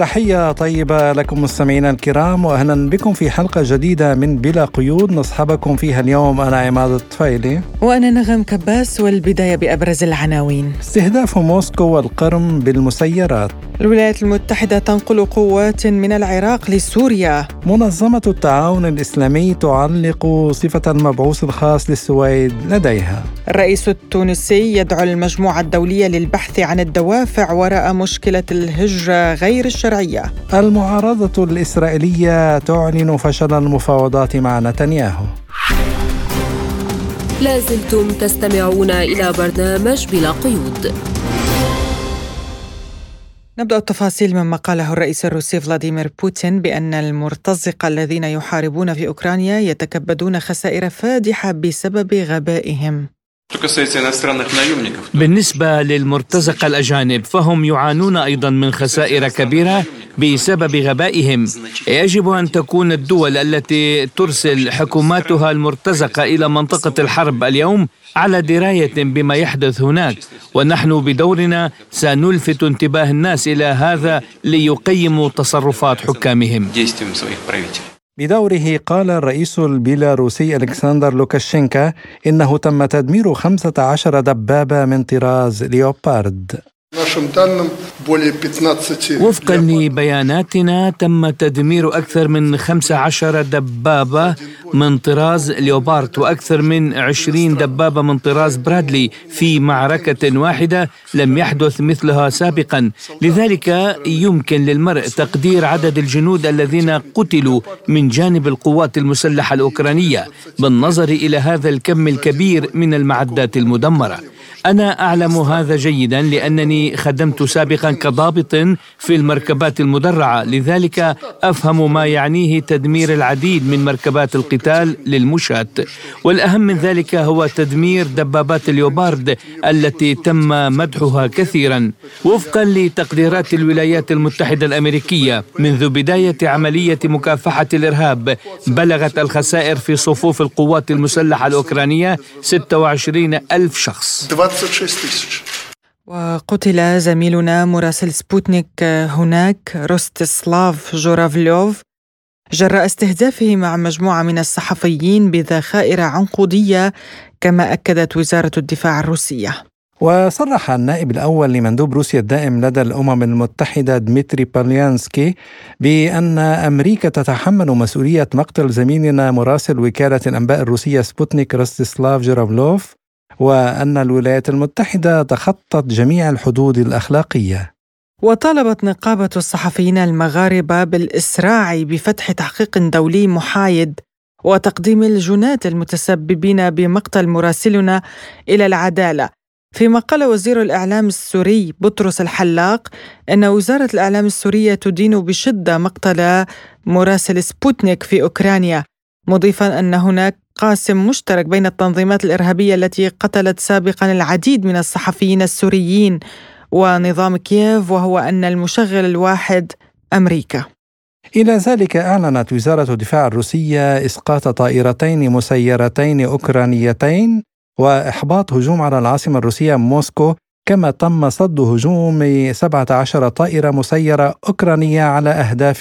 تحية طيبة لكم مستمعينا الكرام وأهلا بكم في حلقة جديدة من بلا قيود. نصحبكم فيها اليوم أنا عماد الطفيلي. وأنا نغم كباس والبداية بأبرز العناوين. استهداف موسكو والقرم بالمسيرات. الولايات المتحدة تنقل قوات من العراق لسوريا. منظمة التعاون الإسلامي تعلق صفة المبعوث الخاص للسويد لديها. الرئيس التونسي يدعو المجموعة الدولية للبحث عن الدوافع وراء مشكلة الهجرة غير الشرعية. المعارضة الإسرائيلية تعلن فشل المفاوضات مع نتنياهو. لازلتم تستمعون إلى برنامج بلا قيود. نبدأ التفاصيل مما قاله الرئيس الروسي فلاديمير بوتين بأن المرتزقة الذين يحاربون في أوكرانيا يتكبدون خسائر فادحة بسبب غبائهم. بالنسبة للمرتزقة الأجانب فهم يعانون أيضا من خسائر كبيرة بسبب غبائهم. يجب أن تكون الدول التي ترسل حكوماتها المرتزقة إلى منطقة الحرب اليوم على دراية بما يحدث هناك. ونحن بدورنا سنلفت انتباه الناس إلى هذا ليقيموا تصرفات حكامهم. بدوره قال الرئيس البيلاروسي ألكسندر لوكاشينكا إنه تم تدمير 15 دبابة من طراز ليوبارد. وفقا لبياناتنا تم تدمير أكثر من 15 دبابة من طراز ليوبارت وأكثر من 20 دبابة من طراز برادلي في معركة واحدة لم يحدث مثلها سابقا. لذلك يمكن للمرء تقدير عدد الجنود الذين قتلوا من جانب القوات المسلحة الأوكرانية بالنظر إلى هذا الكم الكبير من المعدات المدمرة. أنا أعلم هذا جيدا لأنني خدمت سابقا كضابط في المركبات المدرعة لذلك أفهم ما يعنيه تدمير العديد من مركبات القتال للمشاة. والأهم من ذلك هو تدمير دبابات ليوبارد التي تم مدحها كثيرا. وفقا لتقديرات الولايات المتحدة الأمريكية منذ بداية عملية مكافحة الإرهاب بلغت الخسائر في صفوف القوات المسلحة الأوكرانية 26 ألف شخص. 26 тысяч. وقتل زميلنا مراسل سبوتنيك هناك روستسلاف جورافليوف جراء استهدافه مع مجموعة من الصحفيين بذخائر عنقودية كما أكدت وزارة الدفاع الروسية وصرح النائب الأول لمندوب روسيا الدائم لدى الأمم المتحدة دمتري باليانسكي بأن أمريكا تتحمل مسؤولية مقتل زميلنا مراسل وكالة الأنباء الروسية سبوتنيك روستسلاف جورافلوف وأن الولايات المتحدة تخطت جميع الحدود الأخلاقية. وطالبت نقابة الصحفيين المغاربة بالإسراع بفتح تحقيق دولي محايد وتقديم الجنات المتسببين بمقتل مراسلنا إلى العدالة. فيما قال وزير الإعلام السوري بطرس الحلاق إن وزارة الإعلام السورية تدين بشدة مقتل مراسل سبوتنيك في أوكرانيا مضيفا أن هناك قاسم مشترك بين التنظيمات الإرهابية التي قتلت سابقا العديد من الصحفيين السوريين ونظام كييف وهو أن المشغل الواحد أمريكا. إلى ذلك أعلنت وزارة الدفاع الروسية إسقاط طائرتين مسيرتين أوكرانيتين وإحباط هجوم على العاصمة الروسية موسكو كما تم صد هجوم 17 طائرة مسيرة أوكرانية على أهداف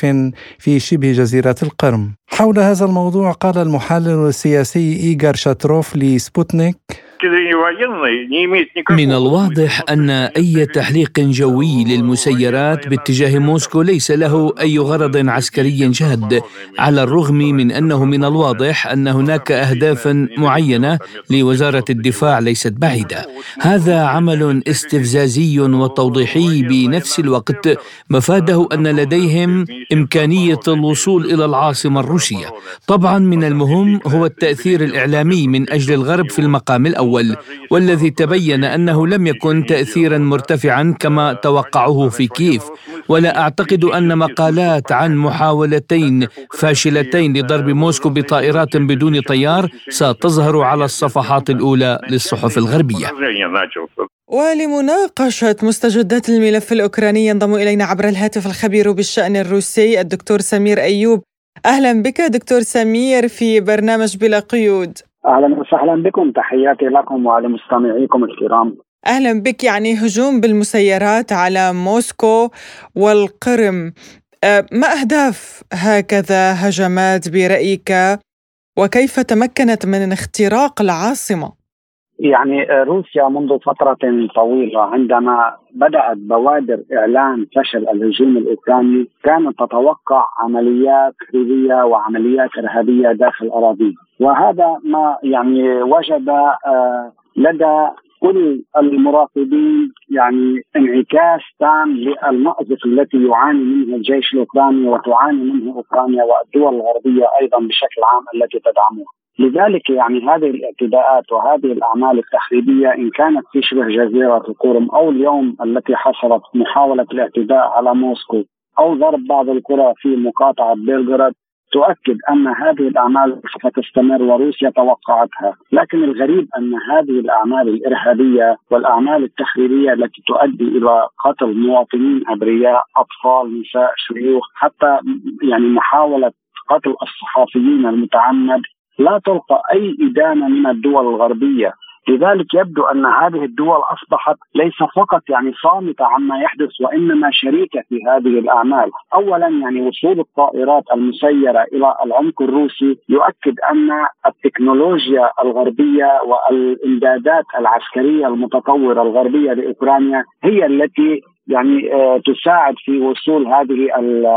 في شبه جزيرة القرم. حول هذا الموضوع قال المحلل السياسي إيغار شاتروف لسبوتنيك من الواضح أن أي تحليق جوي للمسيرات باتجاه موسكو ليس له أي غرض عسكري جاد على الرغم من أنه من الواضح أن هناك أهدافا معينة لوزارة الدفاع ليست بعيدة. هذا عمل استفزازي وتوضيحي بنفس الوقت مفاده أن لديهم إمكانية الوصول إلى العاصمة الروسية. طبعا من المهم هو التأثير الإعلامي من أجل الغرب في المقام الأول. الأول والذي تبين أنه لم يكن تأثيرا مرتفعا كما توقعوه في كييف. ولا أعتقد أن مقالات عن محاولتين فاشلتين لضرب موسكو بطائرات بدون طيار ستظهر على الصفحات الأولى للصحف الغربية. ولمناقشة مستجدات الملف الأوكراني ينضم إلينا عبر الهاتف الخبير بالشأن الروسي الدكتور سمير أيوب. أهلا بك دكتور سمير في برنامج بلا قيود. أهلا وسهلا بكم. تحياتي لكم ولمستمعيكم الكرام. أهلا بك. يعني هجوم بالمسيرات على موسكو والقرم. أه، ما أهداف هكذا هجمات برأيك؟ وكيف تمكنت من اختراق العاصمة؟ يعني روسيا منذ فترة طويلة عندما بدأت بوادر إعلان فشل الهجوم الأوكراني كانت تتوقع عمليات تخريبية وعمليات إرهابية داخل أراضيها وهذا ما يعني وجد آه، لدى كل المراقبين يعني انعكاس تام للمأزق التي يعاني منه الجيش الأوكراني وتعاني منه أوكرانيا والدول الغربية أيضا بشكل عام التي تدعمها. لذلك يعني هذه الاعتداءات وهذه الأعمال التخريبيه إن كانت في شبه جزيرة القرم أو اليوم التي حصلت محاولة الاعتداء على موسكو أو ضرب بعض القرى في مقاطعه بيلغراد تؤكد أن هذه الأعمال سوف تستمر وروسيا توقعتها، لكن الغريب أن هذه الأعمال الإرهابية والأعمال التخريبيه التي تؤدي إلى قتل مواطنين أبرياء، أطفال، نساء، شيوخ، حتى يعني محاولة قتل الصحفيين المتعمد لا تلقى أي إدانة من الدول الغربية لذلك يبدو أن هذه الدول أصبحت ليس فقط يعني صامتة عما يحدث وإنما شريكة في هذه الأعمال، اولا يعني وصول الطائرات المسيرة إلى العمق الروسي يؤكد أن التكنولوجيا الغربية والإمدادات العسكرية المتطورة الغربية لأوكرانيا هي التي يعني آه، تساعد في وصول هذه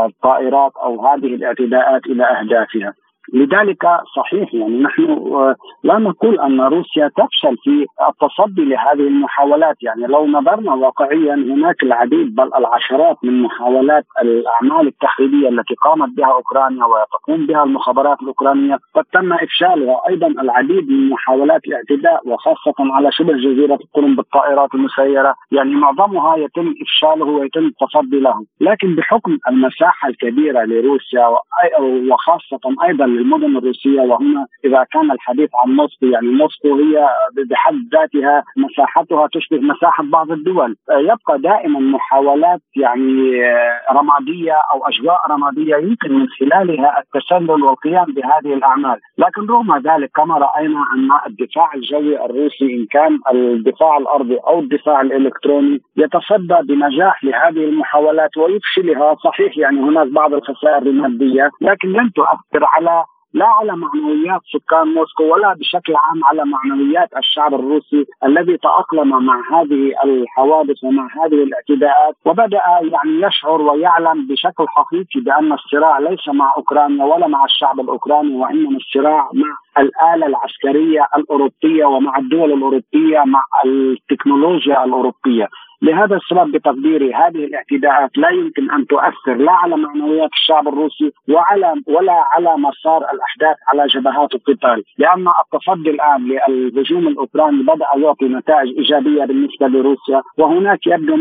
الطائرات أو هذه الاعتداءات إلى أهدافها. لذلك صحيح يعني نحن آه، لا نقول أن روسيا تفشل في التصدي لهذه المحاولات. يعني لو نظرنا واقعيا هناك العديد بل العشرات من محاولات الأعمال التخريبية التي قامت بها أوكرانيا وتقوم بها المخابرات الأوكرانية قد تم إفشالها أيضا العديد من محاولات الاعتداء وخاصة على شبه جزيرة القرم بالطائرات المسيرة. يعني معظمها يتم إفشاله ويتم التصدي له. لكن بحكم المساحة الكبيرة لروسيا وخاصة أيضا للمدن الروسية وهنا إذا كان الحديث عن موسكو يعني موسكو هي بحد ذاتها مساحتها تشبه مساحة بعض الدول. يبقى دائما محاولات يعني رمادية أو اجواء رمادية يمكن من خلالها التسلل والقيام بهذه الأعمال، لكن رغم ذلك كما رأينا أن الدفاع الجوي الروسي إن كان الدفاع الأرضي أو الدفاع الإلكتروني يتصدى بنجاح لهذه المحاولات ويفشلها. صحيح يعني هناك بعض الخسائر المادية لكن لن تؤثر على لا على معنويات سكان موسكو ولا بشكل عام على معنويات الشعب الروسي الذي تأقلم مع هذه الحوادث ومع هذه الاعتداءات. وبدأ يعني يشعر ويعلم بشكل حقيقي بأن الصراع ليس مع أوكرانيا ولا مع الشعب الأوكراني وإنما الصراع مع الآلة العسكرية الأوروبية ومع الدول الأوروبية مع التكنولوجيا الأوروبية لهذا السبب بتقديري هذه الاعتداءات لا يمكن أن تؤثر لا على معنويات الشعب الروسي وعلى ولا على مسار الأحداث على جبهات القتال، لأن التصدي الآن للهجوم الأوكراني بدأ يعطي نتائج إيجابية بالنسبة لروسيا، وهناك يبدو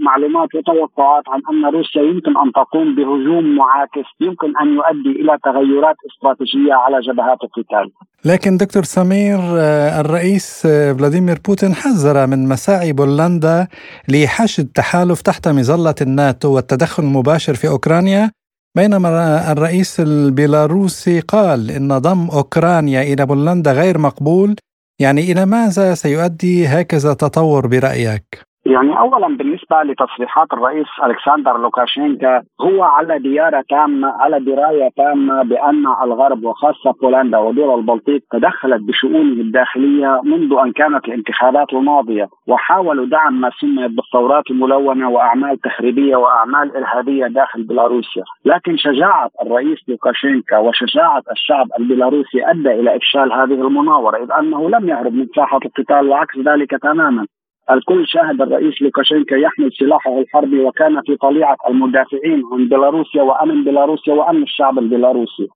معلومات وتوقعات عن أن روسيا يمكن أن تقوم بهجوم معاكس يمكن أن يؤدي إلى تغيرات استراتيجية على جبهات القتال. لكن دكتور سمير آه، الرئيس آه، فلاديمير بوتين حذر من مساعي بولندا لحشد تحالف تحت مظلة الناتو والتدخل المباشر في أوكرانيا بينما الرئيس البيلاروسي قال إن ضم أوكرانيا إلى بولندا غير مقبول يعني إلى ماذا سيؤدي هكذا تطور برأيك؟ يعني اولا بالنسبة لتصريحات الرئيس ألكسندر لوكاشينكا هو على ديارة تامة على دراية تامة بأن الغرب وخاصة بولندا ودول البلطيق تدخلت بشؤونه الداخلية منذ أن كانت الانتخابات الماضية وحاولوا دعم ما سميت بالثورات الملونة وأعمال تخريبية وأعمال إرهابية داخل بيلاروسيا، لكن شجاعة الرئيس لوكاشينكا وشجاعة الشعب البيلاروسي أدى إلى إفشال هذه المناورة إذ أنه لم يهرب من ساحة القتال وعكس ذلك تماما. الكل شاهد الرئيس لوكاشينكا يحمل سلاحه الحربي وكان في طليعة المدافعين عن بيلاروسيا وأمن بيلاروسيا وأمن الشعب البيلاروسي.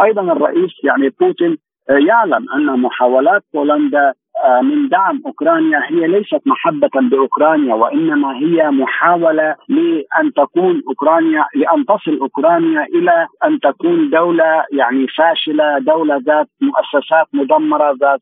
أيضا الرئيس يعني بوتين يعلم أن محاولات بولندا آه، من دعم أوكرانيا هي ليست محبة باوكرانيا وإنما هي محاولة لأن تكون أوكرانيا لأن تصل أوكرانيا إلى أن تكون دولة يعني فاشلة، دولة ذات مؤسسات مدمرة، ذات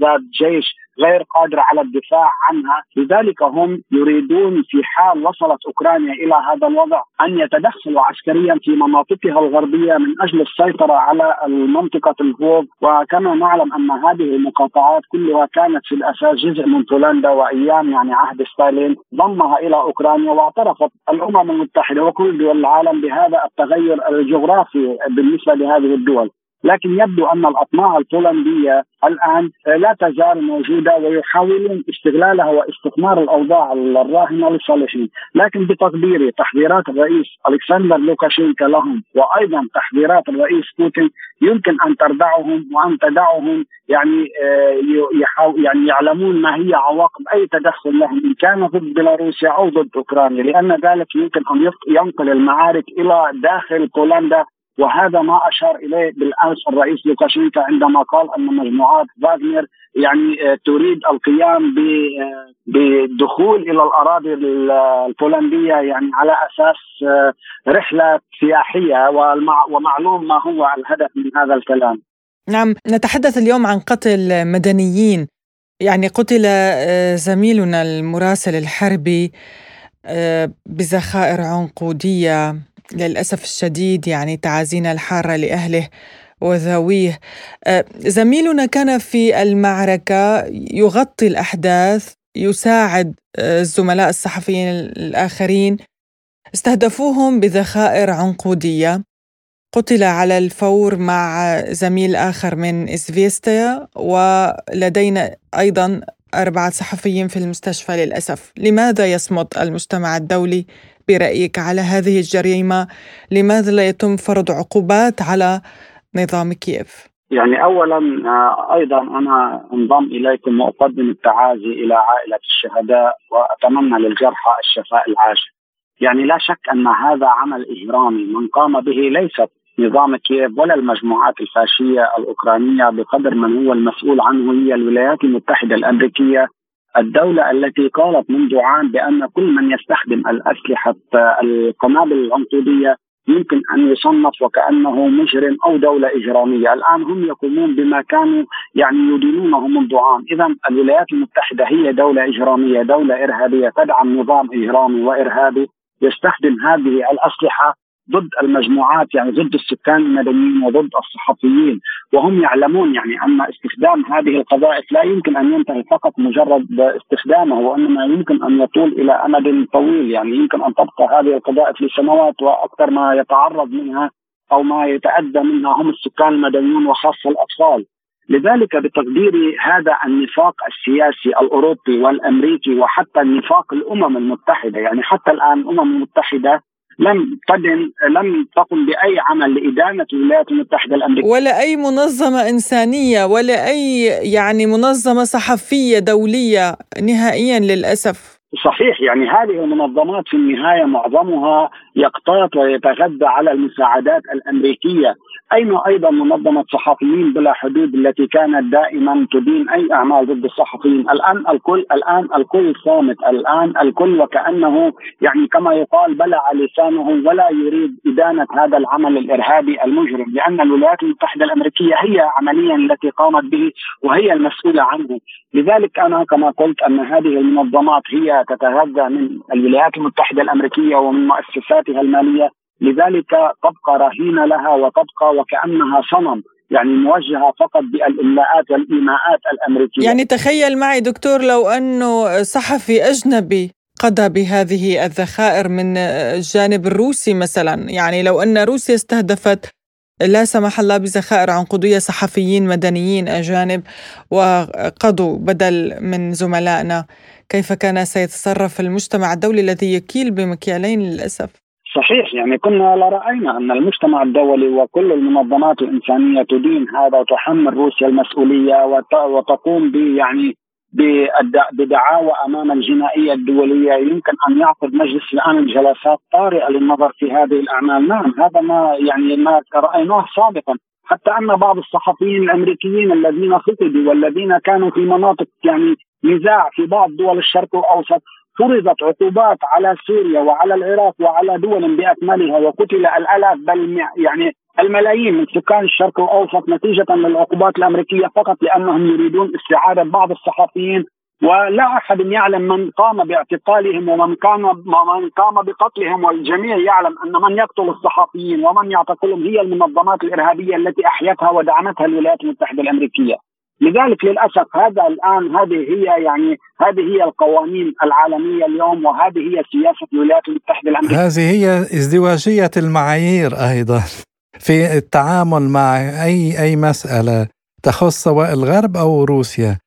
ذات جيش غير قادرة على الدفاع عنها. لذلك هم يريدون في حال وصلت أوكرانيا إلى هذا الوضع أن يتدخلوا عسكريا في مناطقها الغربية من أجل السيطرة على منطقة الفوغ وكما نعلم أن هذه المقاطعات كلها كانت في الأساس جزء من بولندا وأيام يعني عهد ستالين ضمها إلى أوكرانيا واعترفت الأمم المتحدة وكل دول العالم بهذا التغير الجغرافي بالنسبة لهذه الدول. لكن يبدو أن الأطماع البولندية الآن لا تزال موجودة ويحاولون استغلالها واستثمار الأوضاع الراهنة لصالحهم، لكن بتقديري تحذيرات الرئيس ألكسندر لوكاشينكا لهم وأيضا تحذيرات الرئيس بوتين يمكن أن تردعهم وأن تدعهم يعني آه، يعني يعلمون ما هي عواقب أي تدخل لهم إن كان ضد بيلاروسيا أو ضد أوكرانيا لأن ذلك يمكن أن ينقل المعارك إلى داخل بولندا وهذا ما أشار إليه بالأمس الرئيس لوكاشينكا عندما قال أن مجموعات فاغنر يعني آه، تريد القيام آه، بالدخول إلى الأراضي البولندية يعني على أساس آه، رحلة سياحية ومعلوم ما هو الهدف من هذا الكلام. نعم نتحدث اليوم عن قتل مدنيين يعني قتل زميلنا المراسل الحربي بذخائر عنقودية للأسف الشديد يعني تعازينا الحارة لأهله وذويه. آه، زميلنا كان في المعركة يغطي الأحداث يساعد آه، الزملاء الصحفيين الآخرين. استهدفوهم بذخائر عنقودية. قتل على الفور مع زميل آخر من إسفيستيا ولدينا أيضا أربعة صحفيين في المستشفى للأسف. لماذا يصمت المجتمع الدولي برأيك على هذه الجريمة لماذا لا يتم فرض عقوبات على نظام كييف؟ يعني اولا آه، أيضا أنا أنضم إليكم وأقدم التعازي إلى عائلة الشهداء وأتمنى للجرحى الشفاء العاجل. يعني لا شك أن هذا عمل اجرامي من قام به ليست نظام كييف ولا المجموعات الفاشية الأوكرانية بقدر من هو المسؤول عنه هي الولايات المتحدة الأمريكية الدولة التي قالت منذ عام بأن كل من يستخدم الأسلحة القنابل العنقودية يمكن أن يصنف وكأنه مجرم أو دولة إجرامية. الآن هم يقومون بما كانوا يعني يدينونه منذ عام. إذا الولايات المتحدة هي دولة إجرامية دولة إرهابية تدعم نظام إجرامي وإرهابي يستخدم هذه الأسلحة ضد المجموعات يعني ضد السكان المدنيين وضد الصحفيين وهم يعلمون يعني أن استخدام هذه القذائف لا يمكن أن ينتهي فقط مجرد استخدامه وإنما يمكن أن يطول إلى أمد طويل. يعني يمكن أن تبقى هذه القذائف لسنوات وأكثر ما يتعرض منها أو ما يتاذى منها هم السكان المدنيون وخاصة الأطفال. لذلك بتقديري هذا النفاق السياسي الأوروبي والأمريكي وحتى النفاق الأمم المتحدة يعني حتى الآن الامم المتحده لم تدن لم تقم بأي عمل لإدانة الولايات المتحدة الأمريكية. ولا أي منظمة إنسانية ولا أي يعني منظمة صحفية دولية نهائيا للأسف. صحيح يعني هذه المنظمات في النهاية معظمها يقتات ويتغذى على المساعدات الأمريكية. أين أيضا منظمة صحفيين بلا حدود التي كانت دائما تدين أي أعمال ضد الصحفيين؟ الآن الكل الآن الكل صامت الآن الكل وكأنه يعني كما يقال بلع لسانه ولا يريد إدانة هذا العمل الإرهابي المجرم لأن الولايات المتحدة الأمريكية هي عمليا التي قامت به وهي المسؤولة عنه. لذلك أنا كما قلت أن هذه المنظمات هي تتغذى من الولايات المتحدة الأمريكية ومن مؤسساتها المالية. لذلك تبقى رهينة لها وتبقى وكأنها صنم يعني موجهة فقط بالإملاءات والإيماءات الأمريكية. يعني تخيل معي دكتور لو أنه صحفي أجنبي قضى بهذه الذخائر من الجانب الروسي مثلا. يعني لو أن روسيا استهدفت لا سمح الله بذخائر عنقودية صحفيين مدنيين أجانب وقضوا بدل من زملائنا. كيف كان سيتصرف المجتمع الدولي الذي يكيل بمكيالين للأسف؟ صحيح يعني كنا لرأينا أن المجتمع الدولي وكل المنظمات الإنسانية تدين هذا وتحمل روسيا المسؤولية وتقوم يعني بدعاوى أمام الجنائية الدولية. يمكن أن يعقد مجلس الان جلسات طارئة للنظر في هذه الأعمال، نعم هذا ما يعني ما رأيناه سابقا، حتى أن بعض الصحفيين الأمريكيين الذين فقدوا والذين كانوا في مناطق يعني نزاع في بعض دول الشرق الاوسط فرضت عقوبات على سوريا وعلى العراق وعلى دول بأكملها وقتل الآلاف بل يعني الملايين من سكان الشرق الاوسط نتيجة للعقوبات الأمريكية فقط لأنهم يريدون استعادة بعض الصحفيين ولا أحد يعلم من قام باعتقالهم ومن كان من قام بقتلهم والجميع يعلم أن من يقتل الصحفيين ومن يعتقلهم هي المنظمات الإرهابية التي أحيتها ودعمتها الولايات المتحدة الأمريكية. لذلك للأسف هذا الآن هذه هي يعني هذه هي القوانين العالمية اليوم وهذه هي سياسة الولايات المتحدة الأمريكية. هذه هي ازدواجية المعايير أيضا في التعامل مع أي أي مسألة تخص سواء الغرب أو روسيا.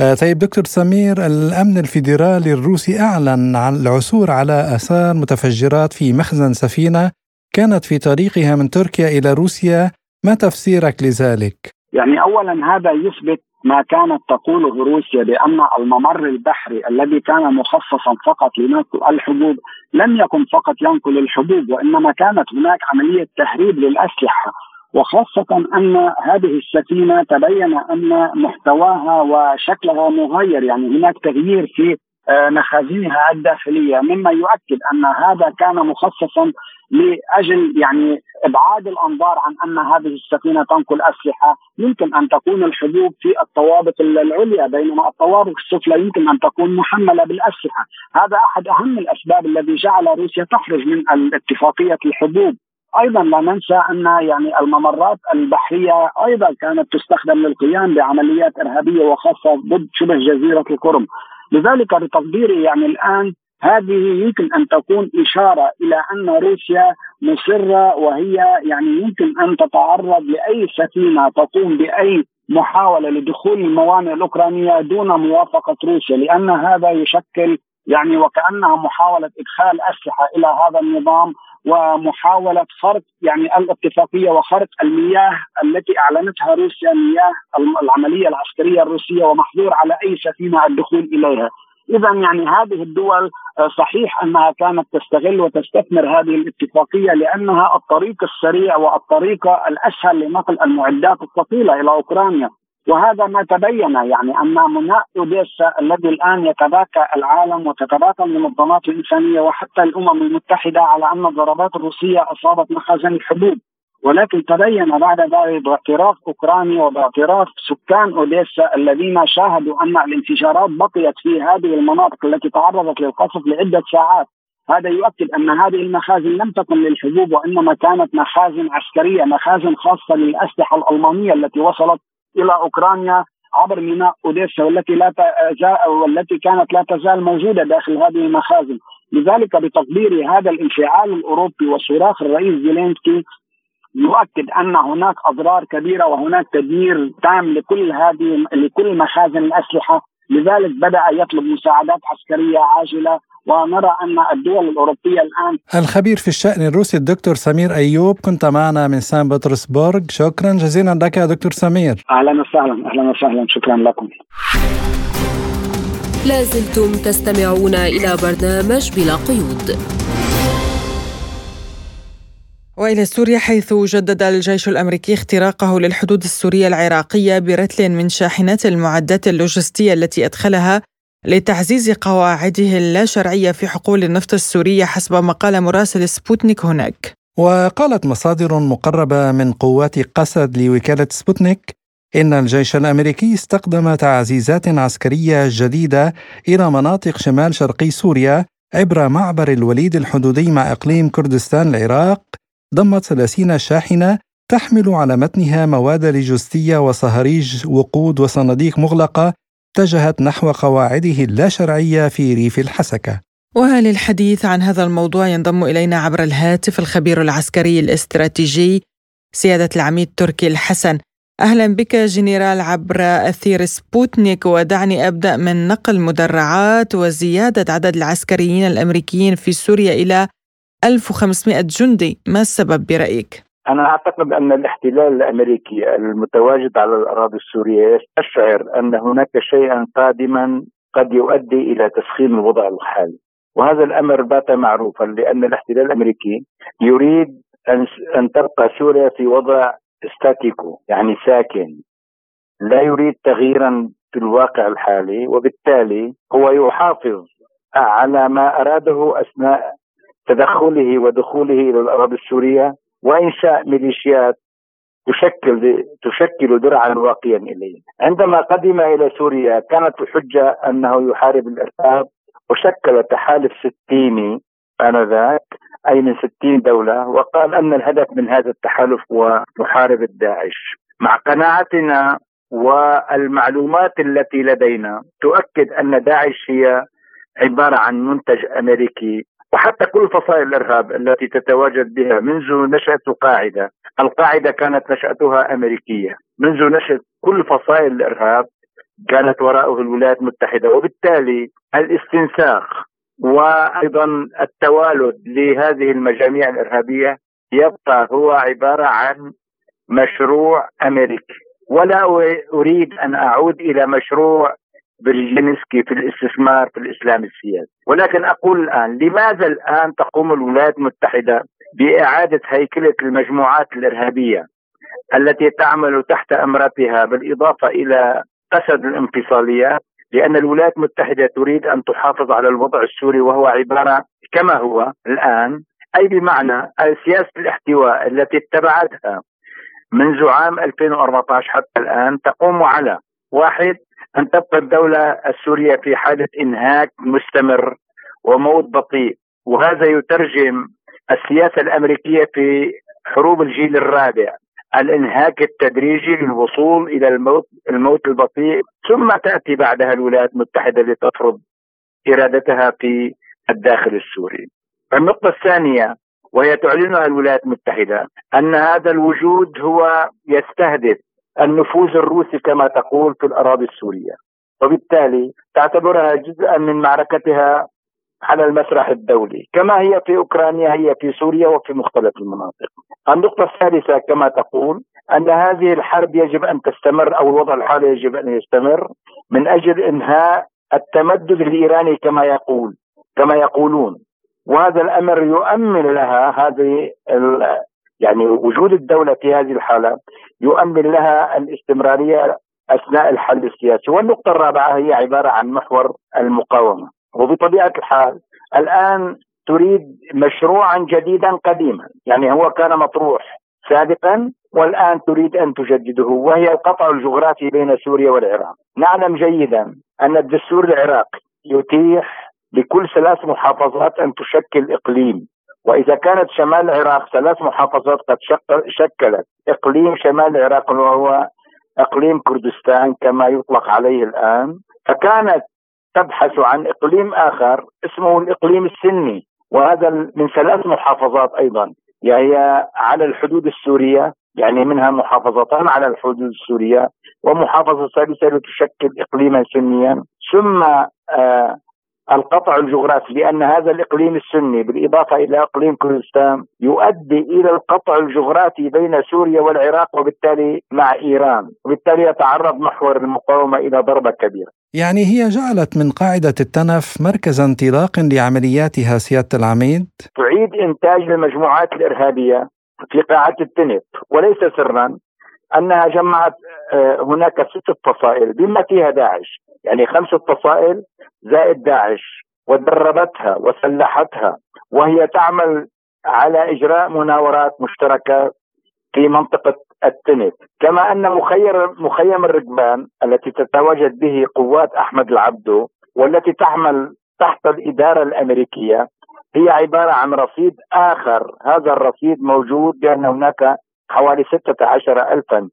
آه، طيب دكتور سمير الأمن الفيدرالي الروسي أعلن عن العثور على آثار متفجرات في مخزن سفينة كانت في طريقها من تركيا إلى روسيا، ما تفسيرك لذلك؟ يعني اولا هذا يثبت ما كانت تقوله روسيا بأن الممر البحري الذي كان مخصصا فقط لنقل الحبوب لم يكن فقط ينقل الحبوب وإنما كانت هناك عملية تهريب للأسلحة. وخاصة أن هذه السفينة تبين أن محتواها وشكلها مغير يعني هناك تغيير في آه، مخازنها الداخلية مما يؤكد أن هذا كان مخصصا لأجل يعني إبعاد الأنظار عن أن هذه السفينة تنقل أسلحة، يمكن أن تكون الحبوب في الطوابق العليا بينما الطوابق السفلى يمكن أن تكون محملة بالأسلحة، هذا أحد أهم الأسباب الذي جعل روسيا تخرج من اتفاقية الحبوب. أيضا لا ننسى أن يعني الممرات البحرية أيضا كانت تستخدم للقيام بعمليات إرهابية وخاصة ضد شبه جزيرة القرم. لذلك بتقديري يعني الآن هذه يمكن أن تكون إشارة إلى أن روسيا مصرة وهي يعني يمكن أن تتعرض لأي سفينة تقوم بأي محاولة لدخول الموانئ الأوكرانية دون موافقة روسيا لأن هذا يشكل يعني وكأنها محاولة إدخال أسلحة إلى هذا النظام ومحاولة خرق يعني الاتفاقية وخرق المياه التي أعلنتها روسيا مياه العملية العسكرية الروسية ومحظور على أي سفينة الدخول إليها. اذا يعني هذه الدول آه، صحيح أنها كانت تستغل وتستثمر هذه الاتفاقية لأنها الطريق السريع والطريقة الأسهل لنقل المعدات الثقيلة إلى أوكرانيا. وهذا ما تبين يعني أن مناء أوديسا الذي الآن يتباكى العالم وتتباكى المنظمات الإنسانية وحتى الأمم المتحدة على أن الضربات الروسية أصابت مخازن الحدود ولكن تبين بعد ذلك باعتراف أوكرانيا وباعتراف سكان أوديسا الذين شاهدوا أن الانفجارات بقيت في هذه المناطق التي تعرضت للقصف لعدة ساعات. هذا يؤكد أن هذه المخازن لم تكن للحبوب وإنما كانت مخازن عسكرية مخازن خاصة للأسلحة الألمانية التي وصلت إلى أوكرانيا عبر ميناء أوديسا والتي لا والتي كانت لا تزال موجودة داخل هذه المخازن، لذلك بتقديري هذا الانفعال الأوروبي وصراخ الرئيس زيلينسكي يؤكد أن هناك أضرار كبيرة وهناك تدمير تام لكل هذه لكل مخازن الأسلحة، لذلك بدأ يطلب مساعدات عسكرية عاجلة ونرى أن الدول الأوروبية الآن الخبير في الشأن الروسي الدكتور سمير أيوب كنت معنا من سان بطرسبورغ. شكرا جزيلا لك يا دكتور سمير. أهلا وسهلا أهلا وسهلا. شكرا لكم. لازلتم تستمعون إلى برنامج بلا قيود. وإلى سوريا حيث جدد الجيش الأمريكي اختراقه للحدود السورية العراقية برتل من شاحنات المعدات اللوجستية التي أدخلها لتعزيز قواعده اللاشرعية في حقول النفط السورية حسب ما قال مراسل سبوتنيك هناك. وقالت مصادر مقربة من قوات قسد لوكالة سبوتنيك إن الجيش الأمريكي استقدم تعزيزات عسكرية جديدة إلى مناطق شمال شرقي سوريا عبر معبر الوليد الحدودي مع إقليم كردستان العراق ضمت 30 شاحنة تحمل على متنها مواد لوجستية وصهاريج وقود وصناديق مغلقة اتجهت نحو قواعده اللاشرعية في ريف الحسكة. وللحديث عن هذا الموضوع ينضم إلينا عبر الهاتف الخبير العسكري الاستراتيجي سيادة العميد تركي الحسن. أهلا بك جنرال عبر أثير سبوتنيك ودعني أبدأ من نقل مدرعات وزيادة عدد العسكريين الأمريكيين في سوريا إلى 1500 جندي. ما السبب برأيك؟ أنا أعتقد أن الاحتلال الأمريكي المتواجد على الأراضي السورية يستشعر أن هناك شيئا قادما قد يؤدي إلى تسخين الوضع الحالي. وهذا الأمر بات معروفا لأن الاحتلال الأمريكي يريد أن تبقى سوريا في وضع ستاتيكو يعني ساكن. لا يريد تغييرا في الواقع الحالي وبالتالي هو يحافظ على ما أراده أثناء تدخله ودخوله إلى الأراضي السورية وإنشاء ميليشيات تشكل تشكل درعا واقيا إليه. عندما قدم إلى سوريا كانت الحجة أنه يحارب الأرهاب وشكل تحالف ستيني آنذاك أي من ستين دولة وقال أن الهدف من هذا التحالف هو محاربه داعش. مع قناعتنا والمعلومات التي لدينا تؤكد أن داعش هي عبارة عن منتج أمريكي وحتى كل فصائل الإرهاب التي تتواجد بها منذ نشأة القاعده، القاعدة كانت نشأتها أمريكية، منذ نشأة كل فصائل الإرهاب كانت وراءه الولايات المتحدة، وبالتالي الاستنساخ وأيضا التوالد لهذه المجاميع الإرهابية يبقى هو عبارة عن مشروع أمريكي، ولا أريد أن أعود إلى مشروع برجينسكي في الاستثمار في الإسلام السياسي، ولكن أقول الآن لماذا الآن تقوم الولايات المتحدة بإعادة هيكلة المجموعات الإرهابية التي تعمل تحت أمرتها بالإضافة إلى قسد الانفصاليات؟ لأن الولايات المتحدة تريد أن تحافظ على الوضع السوري وهو عبارة كما هو الآن. أي بمعنى؟ سياسة الاحتواء التي اتبعتها منذ عام 2014 حتى الآن تقوم على واحد أن تبقى الدولة السورية في حالة إنهاك مستمر وموت بطيء وهذا يترجم السياسة الأمريكية في حروب الجيل الرابع الإنهاك التدريجي للوصول إلى الموت الموت البطيء ثم تأتي بعدها الولايات المتحدة لتفرض إرادتها في الداخل السوري. النقطة الثانية وهي تعلنها الولايات المتحدة أن هذا الوجود هو يستهدف النفوذ الروسي كما تقول في الأراضي السورية. وبالتالي تعتبرها جزءا من معركتها على المسرح الدولي. كما هي في أوكرانيا هي في سوريا وفي مختلف المناطق. النقطة الثالثة كما تقول أن هذه الحرب يجب أن تستمر أو الوضع الحالي يجب أن يستمر من أجل إنهاء التمدد الإيراني كما يقول كما يقولون. وهذا الأمر يؤمن لها هذه يعني وجود الدولة في هذه الحالة يؤمن لها الاستمرارية أثناء الحل السياسي. والنقطة الرابعة هي عبارة عن محور المقاومة. وبطبيعة الحال الآن تريد مشروعا جديدا قديما. يعني هو كان مطروح سابقا والآن تريد أن تجدده وهي القطع الجغرافي بين سوريا والعراق. نعلم جيدا أن الدستور العراقي يتيح لكل ثلاث محافظات أن تشكل إقليم. وإذا كانت شمال العراق ثلاث محافظات قد شكلت. إقليم شمال العراق وهو إقليم كردستان كما يطلق عليه الآن. فكانت تبحث عن إقليم آخر اسمه الإقليم السني. وهذا من ثلاث محافظات أيضا. يعني على الحدود السورية يعني منها محافظتان على الحدود السورية ومحافظة ثالثة لتشكل إقليما سنيا. ثم آه القطع الجغرافي لأن هذا الإقليم السني بالإضافة إلى إقليم كردستان يؤدي إلى القطع الجغرافي بين سوريا والعراق وبالتالي مع إيران وبالتالي يتعرض محور المقاومة إلى ضربة كبيرة يعني هي جعلت من قاعدة التنف مركز انطلاق لعملياتها سيادة العميد؟ تعيد إنتاج المجموعات الإرهابية في قاعة التنف وليس سرا أنها جمعت آه، هناك ست فصائل بما فيها داعش يعني خمسة فصائل زائد داعش ودربتها وسلحتها وهي تعمل على إجراء مناورات مشتركة في منطقة التنف كما أن مخير مخيم الركبان التي تتواجد به قوات أحمد العبدو والتي تعمل تحت الإدارة الأمريكية هي عبارة عن رصيد آخر. هذا الرصيد موجود بأن هناك حوالي 16 ألفا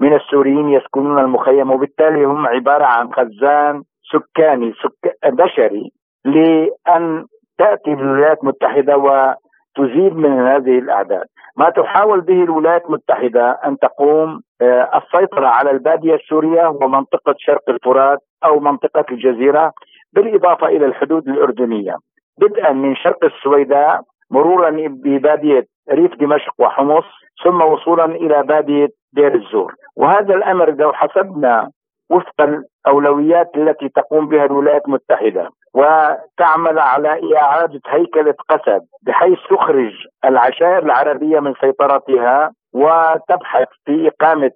من السوريين يسكنون المخيم وبالتالي هم عبارة عن خزان سكاني سك... بشري لأن تأتي الولايات المتحدة وتزيد من هذه الأعداد. ما تحاول به الولايات المتحدة أن تقوم آه، السيطرة على البادية السورية ومنطقة شرق الفرات أو منطقة الجزيرة بالإضافة إلى الحدود الأردنية. بدءا من شرق السويداء مرورا ببادية ريف دمشق وحمص ثم وصولا إلى بادية دير الزور. وهذا الأمر لو حسبنا وفق الأولويات التي تقوم بها الولايات المتحدة وتعمل على إعادة هيكله قسد بحيث تخرج العشائر العربية من سيطرتها وتبحث في إقامة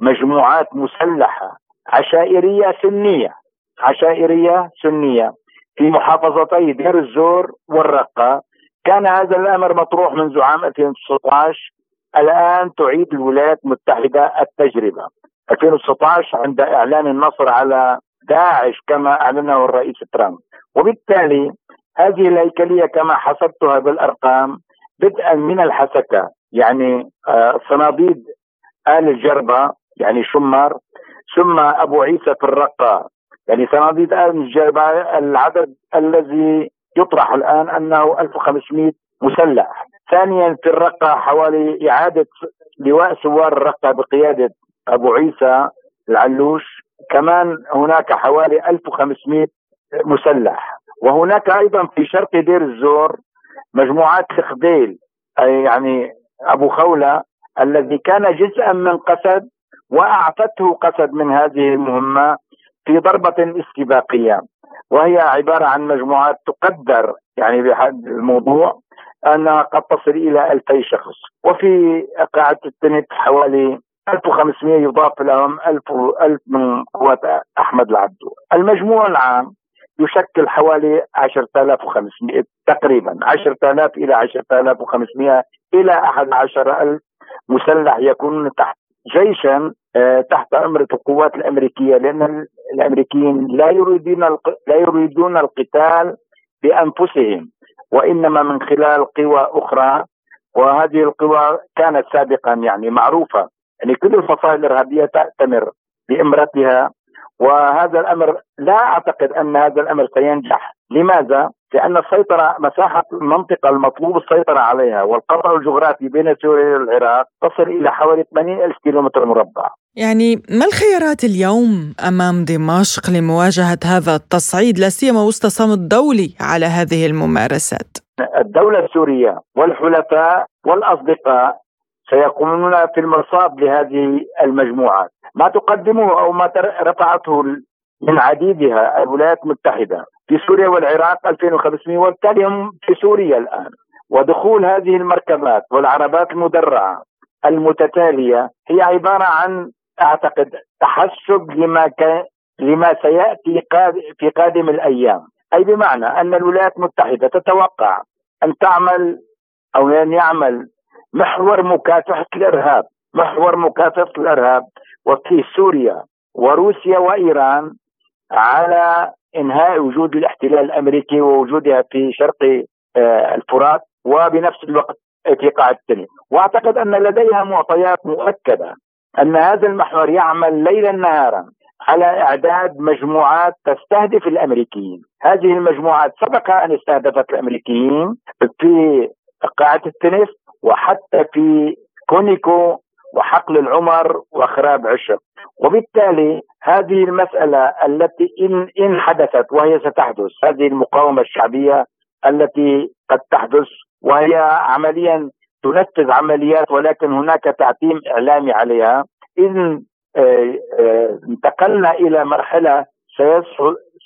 مجموعات مسلحة عشائرية سنية عشائرية سنية في محافظتي دير الزور والرقة. كان هذا الأمر مطروح منذ عام 2019 الآن تعيد الولايات المتحدة التجربة. 2019 عند إعلان النصر على داعش كما أعلنه الرئيس ترامب. وبالتالي هذه الهيكلية كما حسبتها بالأرقام بدءا من الحسكة يعني آه، صناديد آل الجربة يعني شمر ثم أبو عيسى في الرقة يعني صناديد آل الجربة العدد الذي يطرح الآن أنه 1500 مسلح. ثانيا في الرقة حوالي إعادة لواء سوار الرقة بقيادة أبو عيسى العلوش. كمان هناك حوالي 1500 مسلح. وهناك أيضا في شرق دير الزور مجموعات الخديل أي يعني أبو خولة الذي كان جزءا من قسد وأعفته قسد من هذه المهمة في ضربة استباقية. وهي عبارة عن مجموعات تقدر يعني بحد الموضوع انها قد تصل إلى 2000 شخص. وفي قاعدة التنت حوالي 1500 يضاف لهم 1000 1000 من قوات أحمد العبدو المجموع العام يشكل حوالي 10500 تقريبا 10000 إلى 10500 إلى 11000 مسلح يكون تحت جيشا آه، تحت أمرة القوات الأمريكية لأن الأمريكيين لا يريدون لا يريدون القتال بأنفسهم وإنما من خلال قوى أخرى وهذه القوى كانت سابقا يعني معروفة. يعني كل الفصائل الإرهابية تأتمر بإمرتها وهذا الأمر لا أعتقد أن هذا الأمر سينجح، لماذا؟ لأن السيطرة مساحة المنطقة المطلوب السيطرة عليها والقطع الجغرافي بين سوريا والعراق تصل إلى حوالي 80 ألف كيلومتر مربع. يعني ما الخيارات اليوم أمام دمشق لمواجهة هذا التصعيد لا سيما وسط صمت دولي على هذه الممارسات؟ الدولة السورية والحلفاء والأصدقاء سيقومون في المرصاد لهذه المجموعات ما تقدمه أو ما رفعته من عديدها الولايات المتحدة في سوريا والعراق 2500 وبالتالي هم في سوريا الآن. ودخول هذه المركبات والعربات المدرعة المتتالية هي عبارة عن أعتقد تحسب لما كان لما سيأتي في قادم الأيام. أي بمعنى أن الولايات المتحدة تتوقع أن تعمل أو أن يعمل محور مكافحة الإرهاب. محور مكافحة الإرهاب وفي سوريا وروسيا وإيران على إنهاء وجود الاحتلال الأمريكي ووجودها في شرق آه، الفرات وبنفس الوقت في قاعدة تنين وأعتقد أن لديها معطيات مؤكدة أن هذا المحور يعمل ليلا نهارا على إعداد مجموعات تستهدف الأمريكيين، هذه المجموعات سبق أن استهدفت الأمريكيين في قاعدة التنس وحتى في كونيكو وحقل العمر وخراب عشق وبالتالي هذه المسألة التي إن, إن حدثت وهي ستحدث هذه المقاومة الشعبية التي قد تحدث وهي عمليا تنفذ عمليات ولكن هناك تعتيم إعلامي عليها. إن آه، آه، انتقلنا إلى مرحلة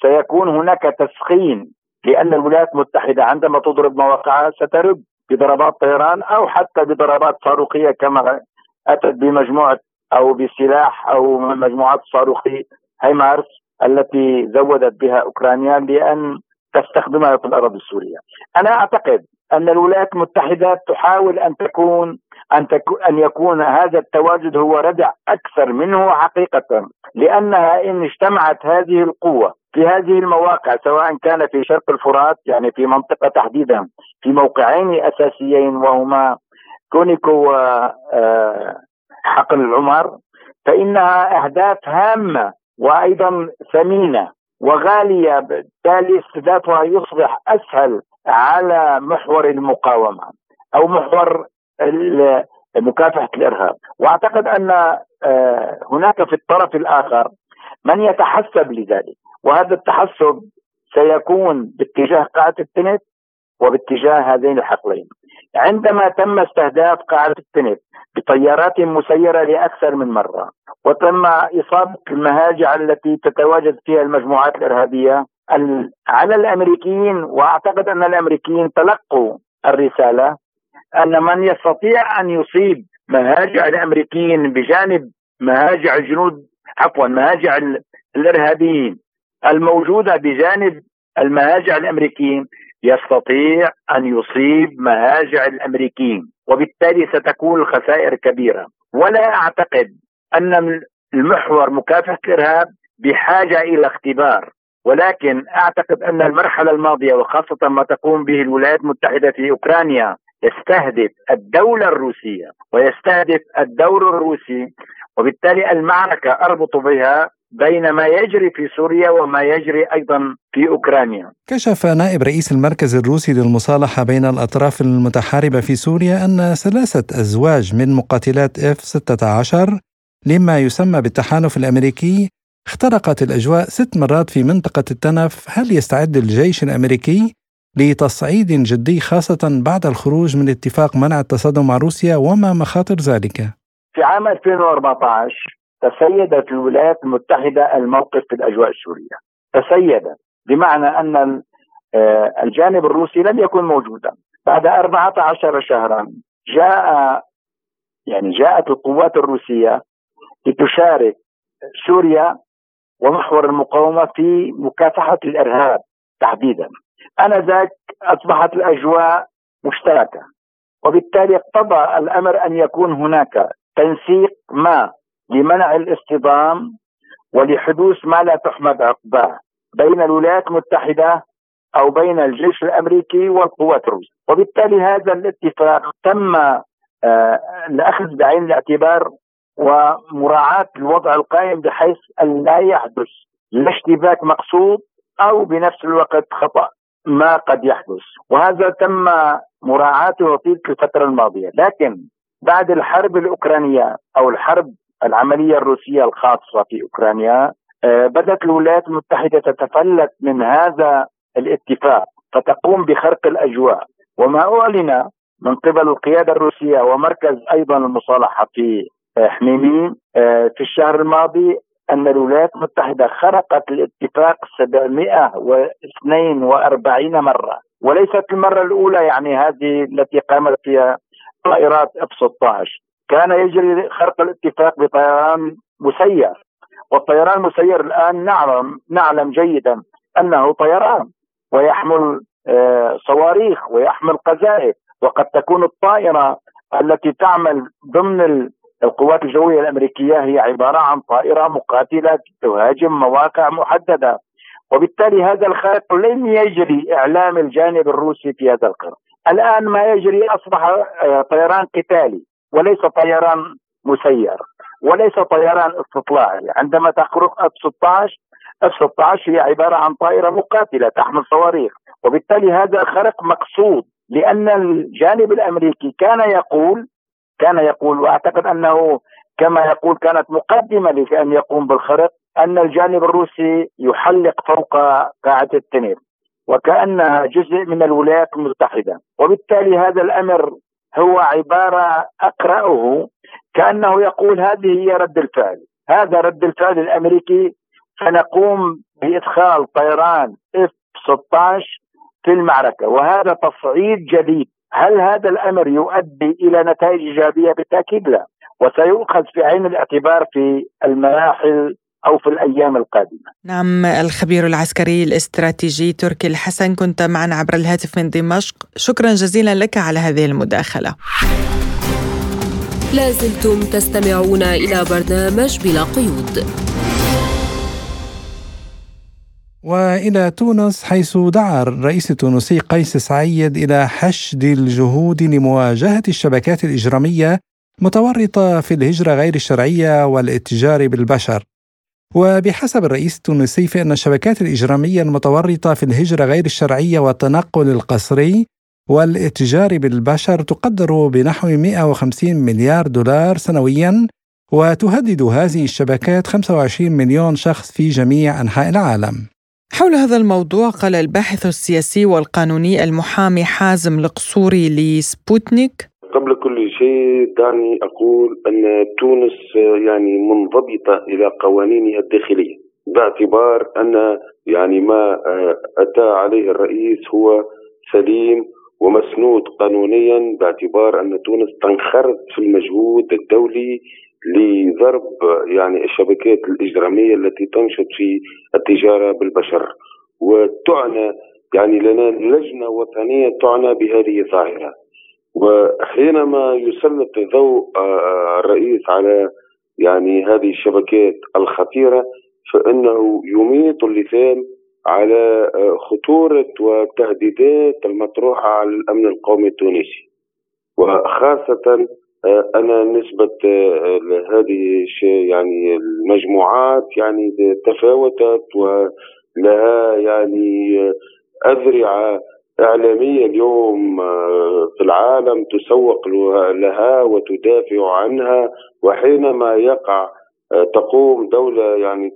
سيكون هناك تسخين لأن الولايات المتحدة عندما تضرب مواقعها سترد بضربات طيران أو حتى بضربات صاروخية كما أتت بمجموعة أو بسلاح أو مجموعات صاروخيه هيمارس التي زودت بها أوكرانيا لأن تستخدمها في الأراضي السورية. أنا أعتقد أن الولايات المتحدة تحاول أن تكون أن تكون أن يكون هذا التواجد هو ردع أكثر منه حقيقة لأنها إن اجتمعت هذه القوة في هذه المواقع سواء كان في شرق الفرات يعني في منطقة تحديدا في موقعين أساسيين وهما كونيكو وحقل آه، العمر فإنها أهداف هامة وأيضا ثمينة وغالية بالتالي استهدافها يصبح أسهل على محور المقاومة أو محور مكافحة الإرهاب. وأعتقد أن آه، هناك في الطرف الآخر من يتحسب لذلك وهذا التحسب سيكون باتجاه قاعدة التنت وباتجاه هذين الحقلين. عندما تم استهداف قاعدة التنف بطيارات مسيرة لأكثر من مرة وتم إصابة المهاجع التي تتواجد فيها المجموعات الإرهابية على الأمريكيين وأعتقد أن الأمريكيين تلقوا الرسالة أن من يستطيع أن يصيب مهاجع الأمريكيين بجانب مهاجع الجنود عفوا مهاجع الإرهابيين الموجودة بجانب المهاجع الأمريكيين يستطيع أن يصيب مهاجع الأمريكيين وبالتالي ستكون الخسائر كبيرة. ولا أعتقد أن المحور مكافحة الإرهاب بحاجة إلى اختبار ولكن أعتقد أن المرحلة الماضية وخاصة ما تقوم به الولايات المتحدة في أوكرانيا يستهدف الدولة الروسية ويستهدف الدور الروسي وبالتالي المعركة أربط بها بين ما يجري في سوريا وما يجري أيضا في أوكرانيا. كشف نائب رئيس المركز الروسي للمصالحة بين الأطراف المتحاربة في سوريا أن ثلاثة أزواج من مقاتلات إف 16 لما يسمى بالتحالف الأمريكي اخترقت الأجواء ست مرات في منطقة التنف، هل يستعد الجيش الأمريكي لتصعيد جدي خاصة بعد الخروج من اتفاق منع التصادم مع روسيا وما مخاطر ذلك؟ في عام 2014 تسيدت الولايات المتحدة الموقف في الأجواء السورية. تسيدت بمعنى أن آه، الجانب الروسي لم يكن موجودا. بعد 14 شهرا جاء يعني جاءت القوات الروسية لتشارك سوريا ومحور المقاومة في مكافحة الإرهاب تحديدا. آنذاك أصبحت الأجواء مشتركة وبالتالي اقتضى الأمر أن يكون هناك تنسيق ما لمنع الاصطدام ولحدوث ما لا تحمد عقباه بين الولايات المتحدة أو بين الجيش الأمريكي والقوات الروسية. وبالتالي هذا الاتفاق تم آه الأخذ بعين الاعتبار ومراعاة الوضع القائم بحيث أن لا يحدث لا اشتباك مقصود أو بنفس الوقت خطأ ما قد يحدث. وهذا تم مراعاته طيلة الفترة الماضية. لكن بعد الحرب الأوكرانية أو الحرب العملية الروسية الخاصة في أوكرانيا آه، بدأت الولايات المتحدة تتفلت من هذا الاتفاق فتقوم بخرق الأجواء. وما أعلن من قبل القيادة الروسية ومركز أيضا المصالحة في آه، حميمين آه، في الشهر الماضي أن الولايات المتحدة خرقت الاتفاق 742 مرة. وليست المرة الأولى يعني هذه التي قامت فيها طائرات إف 16 كان يجري خرق الاتفاق بطيران مسير. والطيران المسير الآن نعلم نعلم جيدا أنه طيران ويحمل آه، صواريخ ويحمل قذائف وقد تكون الطائرة التي تعمل ضمن القوات الجوية الأمريكية هي عبارة عن طائرة مقاتلة تهاجم مواقع محددة. وبالتالي هذا الخرق لم يجري إعلام الجانب الروسي في هذا الخرق الآن ما يجري أصبح آه، طيران قتالي. وليس طيران مسير وليس طيران استطلاعي. عندما تخرق اف 16 اف 16 هي عبارة عن طائرة مقاتلة تحمل صواريخ وبالتالي هذا الخرق مقصود لأن الجانب الأمريكي كان يقول كان يقول وأعتقد أنه كما يقول كانت مقدمة لأن يقوم بالخرق أن الجانب الروسي يحلق فوق قاعدة التنين وكأنها جزء من الولايات المتحدة. وبالتالي هذا الأمر هو عبارة أقرأه كأنه يقول هذه هي رد الفعل. هذا رد الفعل الأمريكي. سنقوم بإدخال طيران اف 16 في المعركة. وهذا تصعيد جديد. هل هذا الأمر يؤدي إلى نتائج إيجابية؟ بالتأكيد لا. وسيؤخذ في عين الاعتبار في المراحل أو في الأيام القادمة. نعم الخبير العسكري الاستراتيجي تركي الحسن كنت معنا عبر الهاتف من دمشق. شكرا جزيلا لك على هذه المداخلة. لازلتم تستمعون إلى برنامج بلا قيود. وإلى تونس حيث دعا الرئيس التونسي قيس سعيد إلى حشد الجهود لمواجهة الشبكات الإجرامية متورطة في الهجرة غير الشرعية والاتجار بالبشر. وبحسب الرئيس التونسي فإن الشبكات الإجرامية المتورطة في الهجرة غير الشرعية والتنقل القسري والاتجار بالبشر تقدر بنحو 150 مليار دولار سنويا وتهدد هذه الشبكات 25 مليون شخص في جميع أنحاء العالم. حول هذا الموضوع قال الباحث السياسي والقانوني المحامي حازم القصوري لسبوتنيك قبل كل شيء دعني أقول أن تونس يعني منضبطة إلى قوانينها الداخلية باعتبار أن يعني ما أتى عليه الرئيس هو سليم ومسنود قانونيا باعتبار أن تونس تنخرط في المجهود الدولي لضرب يعني الشبكات الإجرامية التي تنشط في التجارة بالبشر. وتعنى يعني لنا لجنة وطنية تعنى بهذه الظاهرة. وحينما يسلط الضوء آه، الرئيس على يعني هذه الشبكات الخطيرة فإنه يميط اللسان على آه، خطورة والتهديدات المطروحة على الأمن القومي التونسي. وخاصة آه، أنا نسبة هذه يعني المجموعات يعني تفاوتت ولها يعني أذرعة إعلامية اليوم آه، العالم تسوق لها وتدافع عنها وحينما يقع آه، تقوم دولة يعني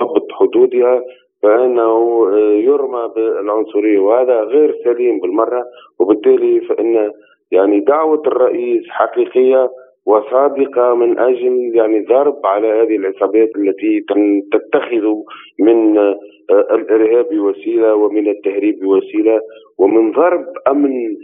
ضبط حدودها فإنه آه، يرمى بالعنصرية وهذا غير سليم بالمرة. وبالتالي فإن يعني دعوة الرئيس حقيقية وصادقة من أجل يعني ضرب على هذه العصابات التي تتخذ من آه، الإرهاب وسيله ومن التهريب وسيله ومن ضرب أمن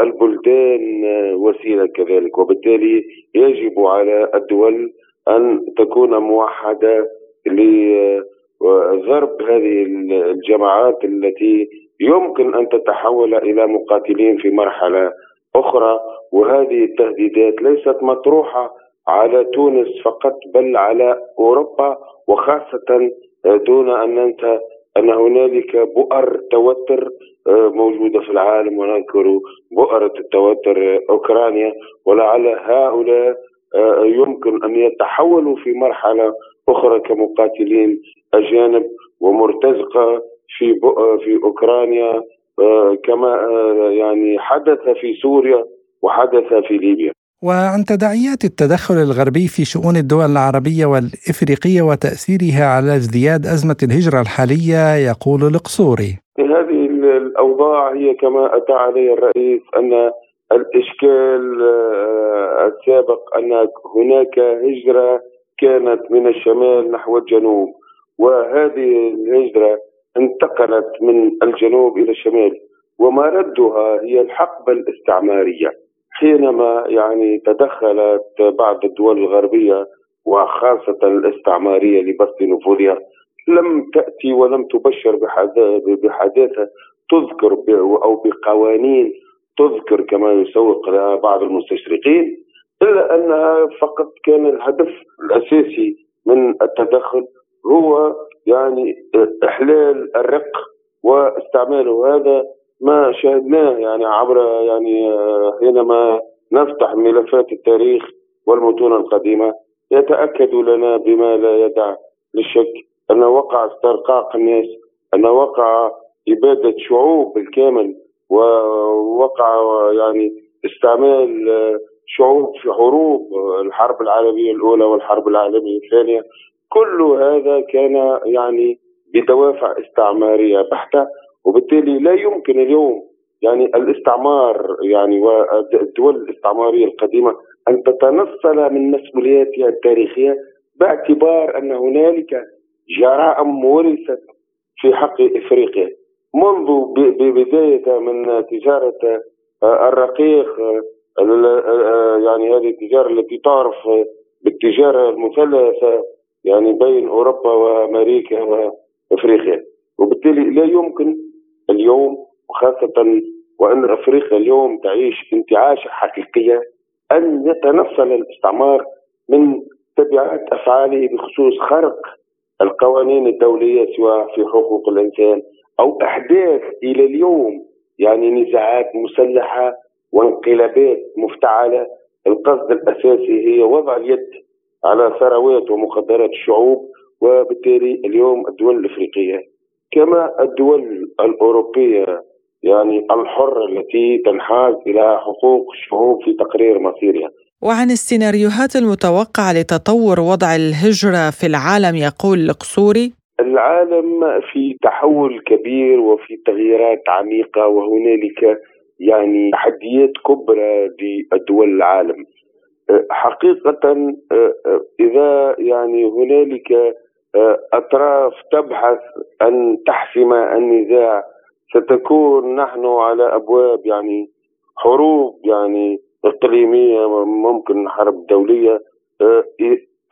البلدان آه، وسيلة كذلك. وبالتالي يجب على الدول أن تكون موحدة لضرب هذه الجماعات التي يمكن أن تتحول إلى مقاتلين في مرحلة أخرى. وهذه التهديدات ليست مطروحة على تونس فقط بل على أوروبا وخاصة دون أن ننسى أن هنالك بؤر توتر آه، موجودة في العالم ونذكر بؤرة التوتر أوكرانيا ولعل هؤلاء آه، يمكن أن يتحولوا في مرحلة أخرى كمقاتلين أجانب ومرتزقة في في أوكرانيا آه، كما يعني حدث في سوريا وحدث في ليبيا. وعن تداعيات التدخل الغربي في شؤون الدول العربية والإفريقية وتأثيرها على ازدياد أزمة الهجرة الحالية يقول القصوري. الأوضاع هي كما أتى عليه الرئيس أن الإشكال آه، السابق أن هناك هجرة كانت من الشمال نحو الجنوب وهذه الهجرة انتقلت من الجنوب إلى الشمال ومردها هي الحقبة الاستعمارية. حينما يعني تدخلت بعض الدول الغربية وخاصة الاستعمارية لبسط نفوذها لم تأتي ولم تبشر بحداثة تذكر أو بقوانين تذكر كما يسوق لها بعض المستشرقين إلا أنها فقط كان الهدف الأساسي من التدخل هو يعني إحلال الرق واستعماله هذا ما شاهدناه يعني عبر يعني حينما نفتح ملفات التاريخ والمتون القديمة يتأكد لنا بما لا يدع للشك أن وقع استرقاق الناس أن وقع إبادة شعوب بالكامل ووقع يعني استعمال آه، شعوب في حروب الحرب العالمية الأولى والحرب العالمية الثانية. كل هذا كان يعني بدوافع استعمارية بحتة وبالتالي لا يمكن اليوم يعني الاستعمار يعني والدول الاستعمارية القديمة أن تتنصل من مسؤولياتها التاريخية باعتبار أن هنالك جرائم ورثت في حق إفريقيا. منذ بداية من تجارة الرقيق يعني هذه التجارة التي تعرف بالتجارة المثلثة يعني بين أوروبا وأمريكا وأفريقيا. وبالتالي لا يمكن اليوم وخاصة وأن أفريقيا اليوم تعيش انتعاشة حقيقية أن يتنصل الاستعمار من تبعات أفعاله بخصوص خرق القوانين الدولية سواء في حقوق الإنسان أو أحداث إلى اليوم يعني نزاعات مسلحة وانقلابات مفتعلة القصد الأساسي هي وضع اليد على ثروات ومقدرات الشعوب وبالتالي اليوم الدول الأفريقية كما الدول الأوروبية يعني الحره التي تنحاز إلى حقوق الشعوب في تقرير مصيرها. وعن السيناريوهات المتوقعة لتطور وضع الهجرة في العالم يقول القصوري العالم في تحول كبير وفي تغييرات عميقة وهنالك يعني تحديات كبرى لدول العالم. حقيقة إذا يعني هنالك أطراف تبحث أن تحسم النزاع ستكون نحن على أبواب يعني حروب يعني إقليمية ممكن حرب دولية.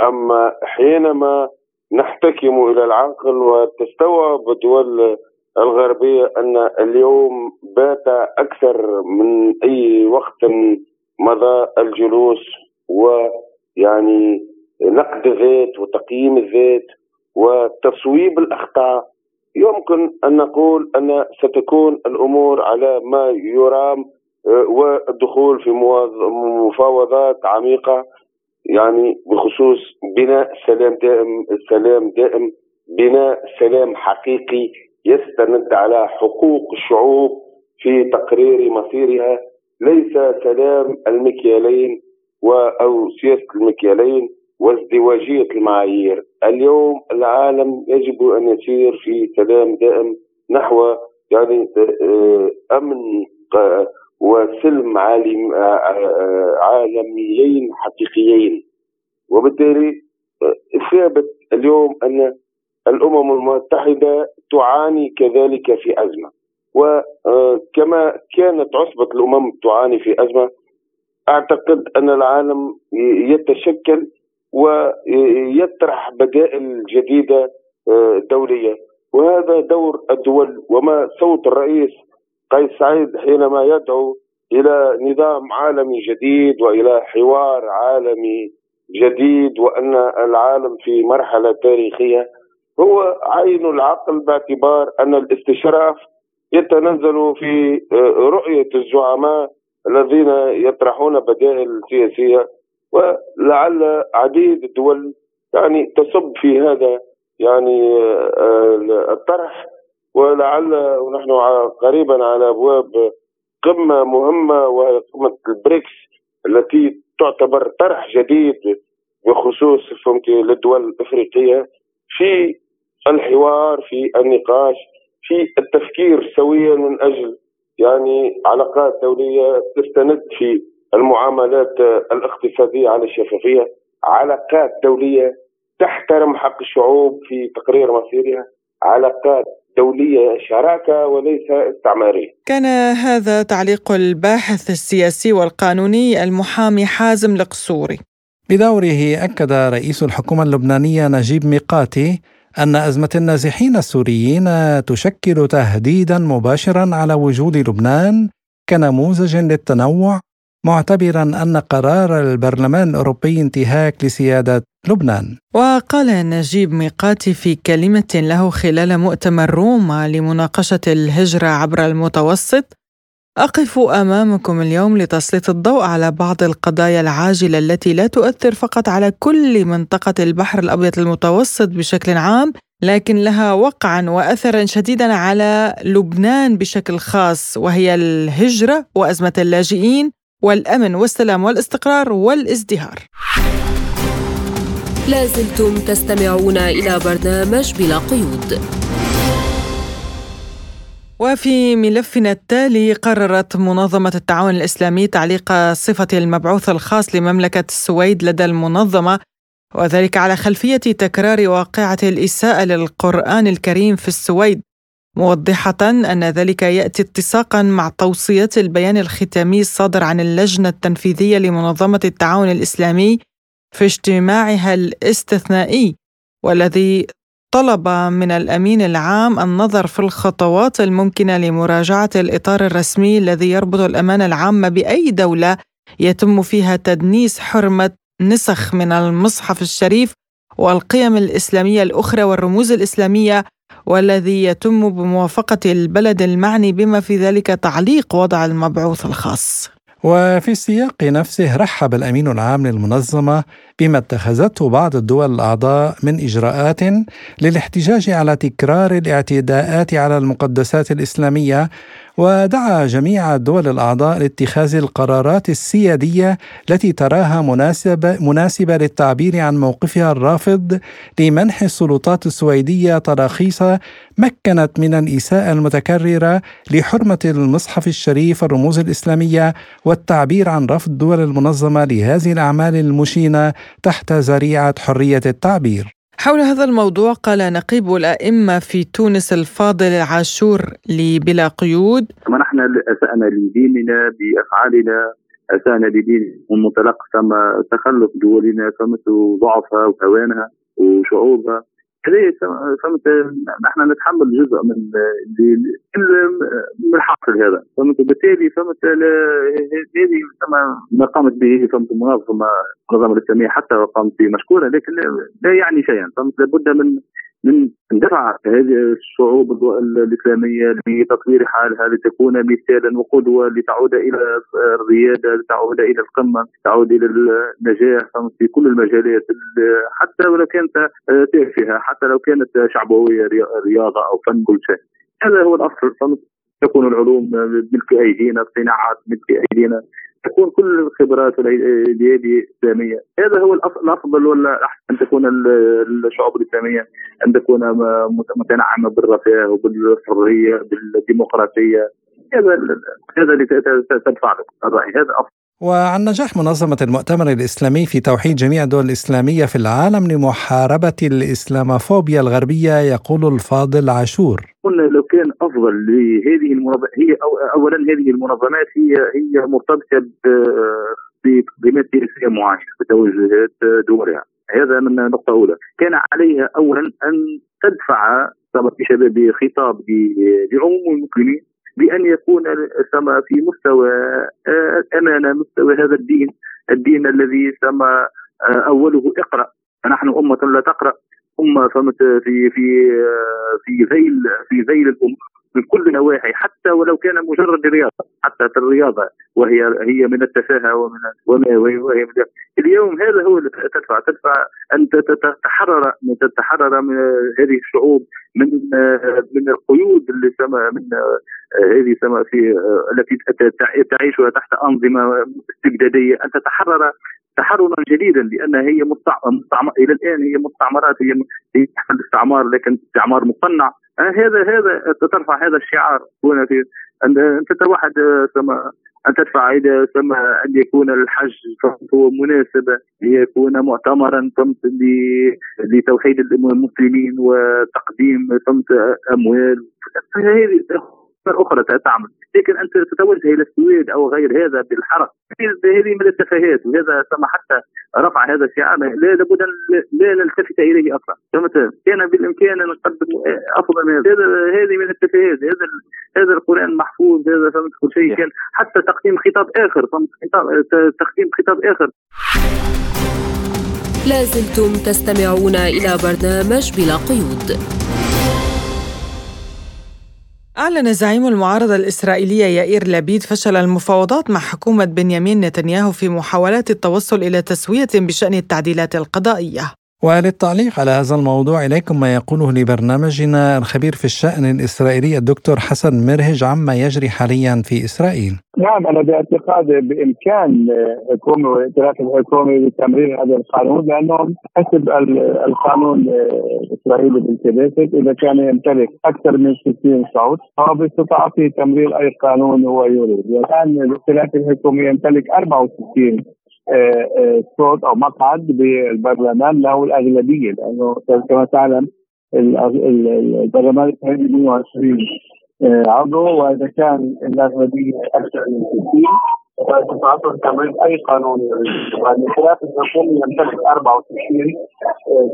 أما حينما نحتكم إلى العقل وتستوعب الدول الغربية أن اليوم بات أكثر من أي وقت مضى الجلوس ويعني نقد الذات وتقييم الذات وتصويب الأخطاء. يمكن أن نقول أن ستكون الأمور على ما يرام والدخول في مفاوضات عميقة. يعني بخصوص بناء سلام دائم سلام دائم بناء سلام حقيقي يستند على حقوق الشعوب في تقرير مصيرها. ليس سلام المكيالين أو سياسه المكيالين وازدواجية المعايير، اليوم العالم يجب أن يسير في سلام دائم نحو يعني آه، أمن وسلم عالم عالميين حقيقيين. وبالتالي ثابت اليوم أن الأمم المتحدة تعاني كذلك في أزمة. وكما كانت عصبة الأمم تعاني في أزمة أعتقد أن العالم يتشكل ويطرح بدائل جديدة دولية. وهذا دور الدول وما صوت الرئيس قيس سعيد حينما يدعو إلى نظام عالمي جديد وإلى حوار عالمي جديد وأن العالم في مرحلة تاريخية هو عين العقل باعتبار أن الاستشراف يتنزل في رؤية الزعماء الذين يطرحون بدائل سياسية ولعل عديد الدول يعني تصب في هذا يعني الطرح ولعل ونحن قريبا على أبواب قمة مهمة وهي قمة البريكس التي تعتبر طرح جديد بخصوص فهمت للدول الأفريقية في الحوار في النقاش في التفكير سويا من أجل يعني علاقات دولية تستند في المعاملات الاقتصادية على الشفافية علاقات دولية تحترم حق الشعوب في تقرير مصيرها علاقات دولية شراكة وليس استعمارية. كان هذا تعليق الباحث السياسي والقانوني المحامي حازم القصوري. بدوره أكد رئيس الحكومة اللبنانية نجيب ميقاتي أن أزمة النازحين السوريين تشكل تهديدا مباشرا على وجود لبنان كنموذج للتنوع معتبرا أن قرار البرلمان الأوروبي انتهاك لسيادة لبنان. وقال نجيب ميقاتي في كلمة له خلال مؤتمر روما لمناقشة الهجرة عبر المتوسط: أقف أمامكم اليوم لتسليط الضوء على بعض القضايا العاجلة التي لا تؤثر فقط على كل منطقة البحر الأبيض المتوسط بشكل عام لكن لها وقعا واثرا شديدا على لبنان بشكل خاص وهي الهجرة وأزمة اللاجئين والأمن والسلام والإستقرار والازدهار. لازلتم تستمعون إلى برنامج بلا قيود. وفي ملفنا التالي قررت منظمة التعاون الإسلامي تعليق صفة المبعوث الخاص لمملكة السويد لدى المنظمة وذلك على خلفية تكرار واقعة الإساءة للقرآن الكريم في السويد موضحة أن ذلك يأتي اتساقا مع توصيات البيان الختامي الصادر عن اللجنة التنفيذية لمنظمة التعاون الإسلامي في اجتماعها الاستثنائي والذي طلب من الأمين العام النظر في الخطوات الممكنة لمراجعة الإطار الرسمي الذي يربط الأمانة العامة بأي دولة يتم فيها تدنيس حرمة نسخ من المصحف الشريف والقيم الإسلامية الأخرى والرموز الإسلامية والذي يتم بموافقة البلد المعني بما في ذلك تعليق وضع المبعوث الخاص. وفي السياق نفسه رحب الأمين العام للمنظمة بما اتخذته بعض الدول الأعضاء من إجراءات للاحتجاج على تكرار الاعتداءات على المقدسات الإسلامية ودعا جميع الدول الأعضاء لاتخاذ القرارات السيادية التي تراها مناسبة, مناسبة للتعبير عن موقفها الرافض لمنح السلطات السويدية تراخيص مكنت من الإساءة المتكررة لحرمة المصحف الشريف الرموز الإسلامية والتعبير عن رفض الدول المنظمة لهذه الأعمال المشينة تحت ذريعة حرية التعبير. حول هذا الموضوع قال نقيب الأئمة في تونس الفاضل عاشور لبلا قيود. نحن أسأنا لديننا بأفعالنا. أسأنا لدين من منطلق ثم تخلف دولنا فمثل ضعفها وهوانها وشعوبها. هذه فهمت؟ نحن نتحمل جزء من من حاصل هذا. فهمت؟ بالتالي فهمت؟ هذه ما قامت به فهمت؟ المنظمه المنظمه الاسلامية حتى وقامت به مشكوره لكن لا يعني شيئا. فهمت؟ لابد من من دفع هذه الشعوب الإسلامية لتطوير حالها لتكون مثالا وقدوة لتعود إلى الريادة لتعود إلى القمة تعود إلى النجاح في كل المجالات حتى ولو كانت تافهة حتى لو كانت شعبوية رياضة أو فن كل شيء. هذا هو الأصل تكون العلوم ملك أيدينا الصناعات ملك أيدينا. تكون كل الخبرات اليدي إسلامية، هذا هو الأفضل ولا أحسن أن تكون الشعوب الإسلامية أن تكون متنعمة بالرفاه وبالحرية بالديمقراطية. هذا هذا اللي تدفع الرأي. هذا أفضل. وعن نجاح منظمة المؤتمر الإسلامي في توحيد جميع الدول الإسلامية في العالم لمحاربة الإسلاموفوبيا الغربية يقول الفاضل عاشور. قلنا لو كان أفضل لهذه المنظمات هي أولا هذه المنظمات هي هي مرتبطة بقيمات سياسية معينة بتوجهات دولها هذا من نقطة أولى كان عليها أولا أن تدفع في شباب خطاب لعموم المسلمين بأن يكون سما في مستوى امانه مستوى هذا الدين الدين الذي سما آه، أوله اقرأ. نحن أمة لا تقرأ. أمة فمت في في في ذيل في ذيل الام من كل النواحي حتى ولو كان مجرد رياضة حتى في الرياضة. وهي هي من التفاهة ومن وهي من اليوم هذا هو اللي تدفع تدفع أن تتحرر تتحرر من هذه الشعوب من من القيود اللي سما من هذه سما في التي تعيشها تحت أنظمة استبدادية. أن تتحرر تحررا جديدا لأن هي مستعمر إلى الآن هي مستعمرات هي تحت الاستعمار لكن استعمار مصنع هذا هذا ترفع هذا الشعار هنا في أن تتوحد سما أن تدفع اذا سما أن يكون الحج هو مناسبه ليكون مؤتمرا فهمت لتوحيد المسلمين وتقديم فهمت أموال. هذه أخرى تعمل. لكن أنت تتوجه إلى السويد أو غير هذا بالحرق هذه من التفاهات وهذا سمح حتى رفع هذا الشعار لا لابد لا نلتفت إليه أصلا كان بالإمكان أن نقدم أفضل من هذا. هذه من التفاهات. هذا هذا القرآن محفوظ هذا فهمت؟ كل شيء كان. حتى تقديم خطاب آخر فهمت؟ خطاب تقديم خطاب آخر. لازلتم تستمعون إلى برنامج بلا قيود. أعلن زعيم المعارضة الإسرائيلية يائير لبيد فشل المفاوضات مع حكومة بنيامين نتنياهو في محاولات التوصل إلى تسوية بشأن التعديلات القضائية. وللتعليق على هذا الموضوع إليكم ما يقوله لبرنامجنا الخبير في الشأن الإسرائيلي الدكتور حسن مرهج عما يجري حاليا في إسرائيل. نعم أنا باعتقادي بإمكان الحكومة والائتلاف الحكومي بتمرير هذا القانون لأنه حسب القانون الإسرائيلي بالكنيست إذا كان يمتلك أكثر من 60 صوت فهو باستطاعته تمرير أي قانون هو يريد. والآن الائتلاف الحكومي يمتلك 64 آه، آه، صوت أو مقعد بالبرلمان له الأغلبية لأنه كما تعلم البرلمان الاسرائيلي 120 آه، عضو وإذا كان الأغلبية أكثر من 60 فتعطل تمرير أي قانون والخلاف الحكومي يمتلك 64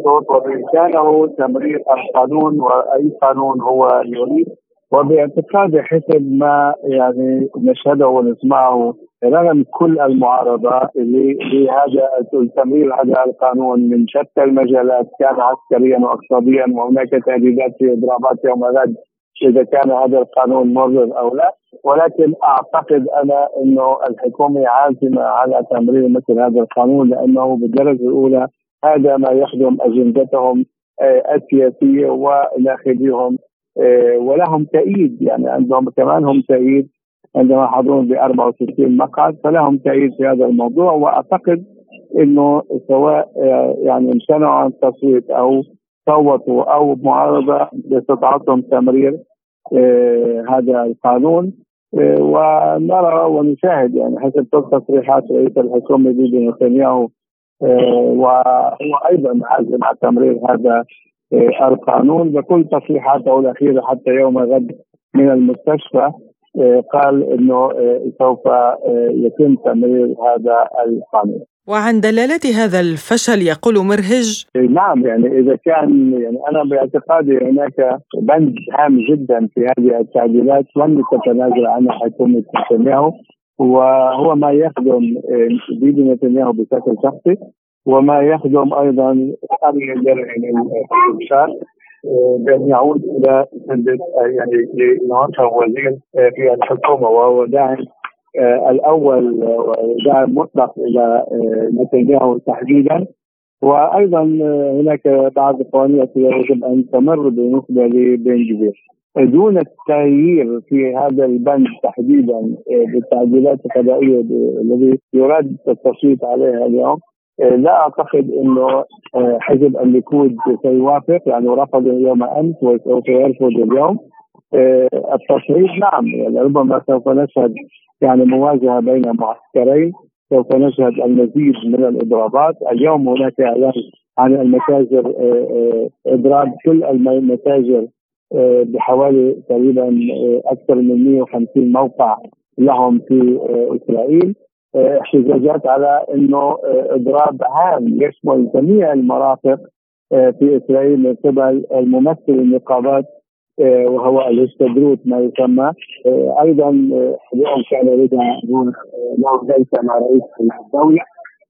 صوت وبإمكانه تمرير القانون وأي قانون هو يريد. وباعتقادي حسب ما يعني نشهده ونسمعه رغم كل المعارضة لهذا تمرير هذا القانون من شتى المجالات كان عسكريا واقتصاديا وهناك تهديدات في اضرابات يوم غد إذا كان هذا القانون مرر أو لا. ولكن أعتقد أنا إنه الحكومة عازمة على تمرير مثل هذا القانون لأنه بالدرجة الأولى هذا ما يخدم أجندتهم آه، السياسية وناخبيهم ولهم تأييد. يعني عندهم كمان هم تأييد عندما يحضرون ب 64 مقعد فلهم تأييد في هذا الموضوع وأعتقد إنه سواء يعني امتنعوا عن التصويت أو صوتوا أو معارضة استطاعتهم تمرير هذا القانون ونرى ونشاهد يعني حسب تصريحات رئيس الحكومة بيبي نتنياهو وهو أيضا عازم على تمرير هذا القانون بكل تصريحاته الأخيرة حتى يوم غد من المستشفى. قال إنه سوف يتم تمرير هذا القانون. وعن دلالة هذا الفشل يقول مرهج؟ نعم يعني إذا كان يعني أنا باعتقادي هناك بند هام جدا في هذه التعديلات لم تتنازل عنها حكومة نتنياهو وهو ما يخدم بيبي نتنياهو بشكل شخصي وما يخدم الشارع بأن يعود إلى يعني لنوصل وزير في الحكومة وهو داعم الأول داعم مطلق إلى نتنياهو تحديدا. وأيضا هناك بعض القوانين التي يجب أن تمر بالنسبة لبن جبير. دون التغيير في هذا البند تحديدا بالتعديلات القضائيه الذي يراد التصويت عليها اليوم لا أعتقد إنه حزب الليكود سيوافق يعني رفض يوم أمس وسوف يرفض اليوم. التصويت نعم يعني ربما سوف نشهد يعني مواجهة بين معسكرين سوف نشهد المزيد من الإضرابات، اليوم هناك إعلان عن المتاجر إضراب كل المتاجر بحوالي تقريبا أكثر من 150 موقع لهم في إسرائيل. احتجاجات على إنه إضراب عام يشمل جميع المرافق في إسرائيل من قبل الممثل النقابات وهو الإستدروت ما يسمى. أيضا اليوم كان لدى له جلسة مع رئيس الدولة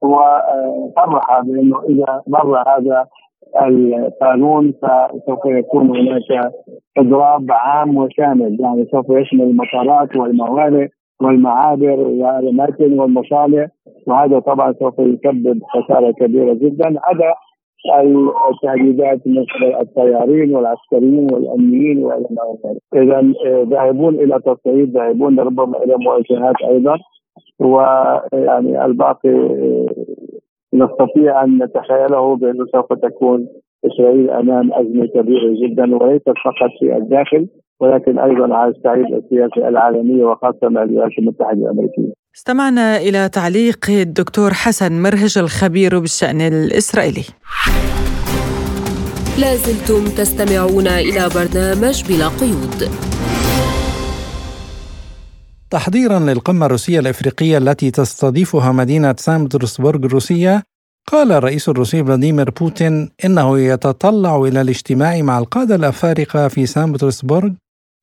وصرح بأنه إذا مر هذا القانون فسوف يكون هناك إضراب عام وشامل يعني سوف يشمل المطارات والموانئ والمعابر والأماكن والمصانع وهذا طبعا سوف يسبب خسارة كبيرة جدا. هذا التهديدات قبل الطيارين والعسكريين والأمنيين وإلى ما اذا ذاهبون إلى تصعيد ذاهبون ربما إلى مواجهات أيضا. ويعني الباقي نستطيع أن نتخيله بأنه سوف تكون إسرائيل أمام أزمة كبيرة جدا وليست فقط في الداخل. ولكن أيضا على الصعيد السياسي العالمي وخاصة مع الولايات المتحدة الأمريكية. استمعنا إلى تعليق الدكتور حسن مرهج الخبير بالشأن الإسرائيلي. لازلتم تستمعون إلى برنامج بلا قيود. تحضيرا للقمة الروسية الإفريقية التي تستضيفها مدينة سان بطرسبرغ الروسيه قال الرئيس الروسي فلاديمير بوتين إنه يتطلع إلى الاجتماع مع القادة الأفارقة في سان بطرسبرغ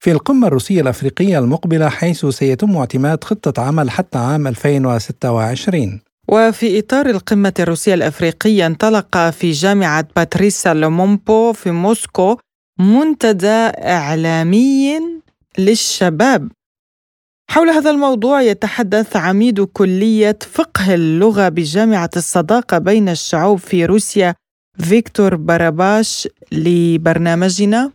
في القمة الروسية الأفريقية المقبلة حيث سيتم اعتماد خطة عمل حتى عام 2026 وفي إطار القمة الروسية الأفريقية انطلق في جامعة باتريس لومومبا في موسكو منتدى إعلامي للشباب. حول هذا الموضوع يتحدث عميد كلية فقه اللغة بجامعة الصداقة بين الشعوب في روسيا فيكتور باراباش لبرنامجنا.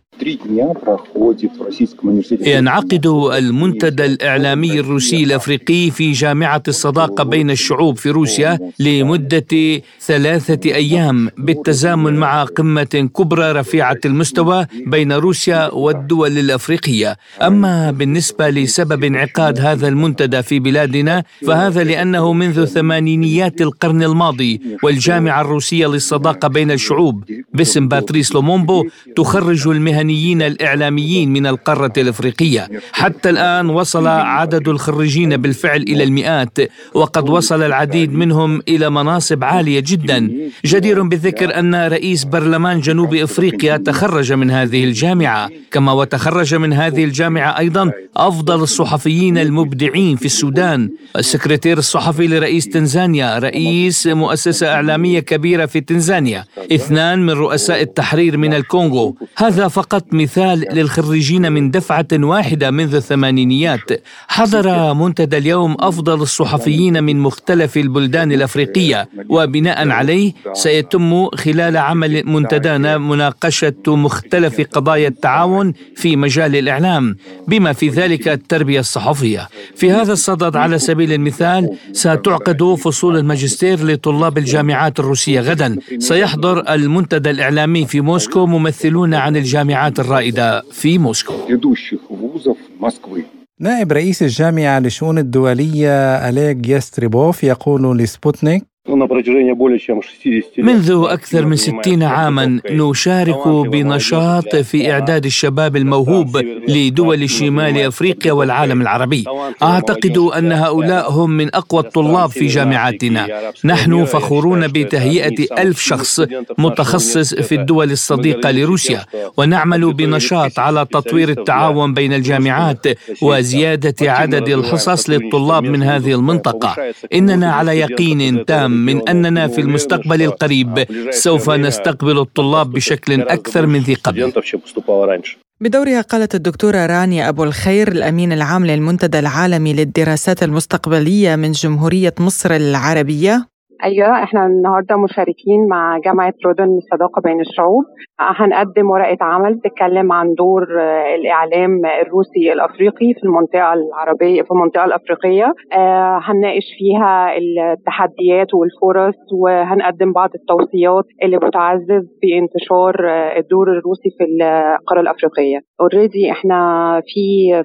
ينعقد المنتدى الإعلامي الروسي الأفريقي في جامعة الصداقة بين الشعوب في روسيا لمدة ثلاثة أيام بالتزامن مع قمة كبرى رفيعة المستوى بين روسيا والدول الأفريقية. أما بالنسبة لسبب انعقاد هذا المنتدى في بلادنا فهذا لأنه منذ ثمانينيات القرن الماضي والجامعة الروسية للصداقة بين الشعوب باسم باتريس لومومبو تخرج المهنيين الإعلاميين من القارة الأفريقية. حتى الآن وصل عدد الخريجين بالفعل إلى المئات وقد وصل العديد منهم إلى مناصب عالية جدا. جدير بالذكر أن رئيس برلمان جنوب إفريقيا تخرج من هذه الجامعة. كما وتخرج من هذه الجامعة أيضا أفضل الصحفيين المبدعين في السودان. السكرتير الصحفي لرئيس تنزانيا رئيس مؤسسة إعلامية كبيرة في تنزانيا. اثنان من رؤساء التحرير من الكونغو. هذا فقط فقط مثال للخريجين من دفعة واحدة منذ الثمانينيات. حضر منتدى اليوم أفضل الصحفيين من مختلف البلدان الأفريقية وبناء عليه سيتم خلال عمل منتدانا مناقشة مختلف قضايا التعاون في مجال الإعلام بما في ذلك التربية الصحفية. في هذا الصدد على سبيل المثال ستعقد فصول الماجستير لطلاب الجامعات الروسية غدا. سيحضر المنتدى الإعلامي في موسكو ممثلون عن الجامعات الرائدة في موسكو. نائب رئيس الجامعة للشؤون الدولية أليغ يستريبوف يقول لسبوتنيك منذ أكثر من ستين عاما نشارك بنشاط في إعداد الشباب الموهوب لدول شمال أفريقيا والعالم العربي. أعتقد أن هؤلاء هم من أقوى الطلاب في جامعاتنا. نحن فخورون بتهيئة ألف شخص متخصص في الدول الصديقة لروسيا. ونعمل بنشاط على تطوير التعاون بين الجامعات وزيادة عدد الحصص للطلاب من هذه المنطقة. إننا على يقين تام من أننا في المستقبل القريب سوف نستقبل الطلاب بشكل أكثر من ذي قبل. بدورها قالت الدكتورة رانيا أبو الخير الأمين العام للمنتدى العالمي للدراسات المستقبلية من جمهورية مصر العربية. أيوه إحنا النهارده مشاركين مع جامعة رودن للصداقه بين الشعوب. هنقدم ورقة عمل بتتكلم عن دور الإعلام الروسي الأفريقي في المنطقة العربية في المنطقة الأفريقية. آه هنناقش فيها التحديات والفرص وهنقدم بعض التوصيات اللي بتعزز في انتشار الدور الروسي في القارة الأفريقية. اوريدي إحنا في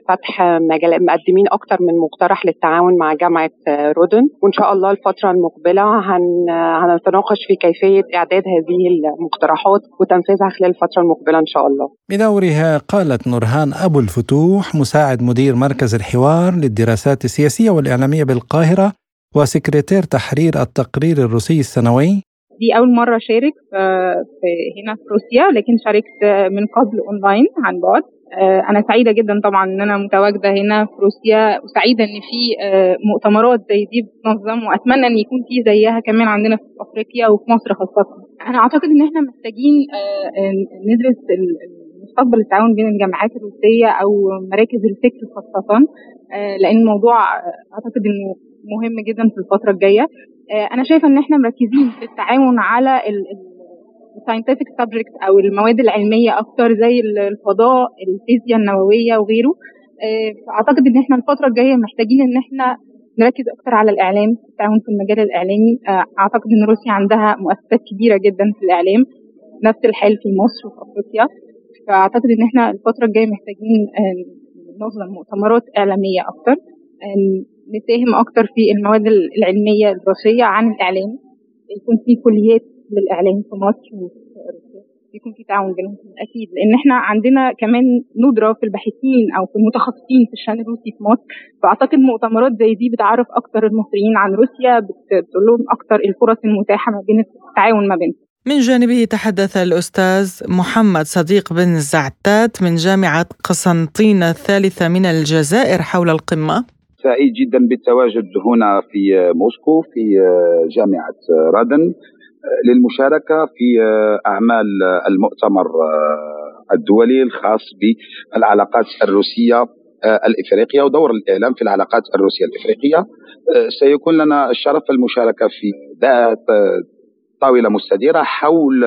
فتح مجال مقدمين أكتر من مقترح للتعاون مع جامعة رودن. وإن شاء الله الفترة المقبلة هن هنتناقش في كيفية إعداد هذه المقترحات وتنفيذها خلال الفترة المقبلة إن شاء الله. بدورها قالت نورهان أبو الفتوح مساعد مدير مركز الحوار للدراسات السياسية والإعلامية بالقاهرة وسكرتير تحرير التقرير الروسي السنوي. دي أول مرة أشارك في هنا في روسيا لكن شاركت من قبل أونلاين عن بعد أنا سعيدة جدا طبعا إن أنا متواجدة هنا في روسيا وسعيدة إن في مؤتمرات زي دي بتنظم وأتمنى إن يكون في زيها كمان عندنا في أفريقيا وفي مصر خاصة. أنا أعتقد إن إحنا محتاجين ندرس مستقبل التعاون بين الجامعات الروسية أو مراكز الفكر خاصة لأن الموضوع أعتقد إنه مهم جدا في الفترة الجاية. أنا شايفة إن إحنا مركزين في التعاون على scientific subjects أو المواد العلمية أكتر زي الفضاء الفيزياء النووية وغيره. فأعتقد إن إحنا الفترة الجاية محتاجين إن إحنا نركز أكتر على الإعلام التعاون في المجال الإعلامي. أعتقد إن روسيا عندها مؤسسات كبيرة جدا في الإعلام نفس الحال في مصر وفي أفريقيا. فأعتقد إن إحنا الفترة الجاية محتاجين ننظم مؤتمرات إعلامية أكتر. نساهم أكتر في المواد العلمية الدراسية عن الإعلام. يكون في كليات للإعلام في مصر وفي روسيا يكون في تعاون بينهم أكيد. لأن إحنا عندنا كمان ندرة في الباحثين أو في المتخصصين في الشأن الروسي في مصر. فأعتقد مؤتمرات زي دي بتعرف أكتر المصريين عن روسيا بتقول لهم أكتر الفرص المتاحة ما بين التعاون ما بينهم. من جانبه تحدث الأستاذ محمد صديق بن زعتات من جامعة قسنطينة الثالثة من الجزائر حول القمة. سعيد جدا بالتواجد هنا في موسكو في جامعة رادن للمشاركة في أعمال المؤتمر الدولي الخاص بالعلاقات الروسية الإفريقية ودور الإعلام في العلاقات الروسية الإفريقية. سيكون لنا الشرف المشاركة في ذات طاولة مستديرة حول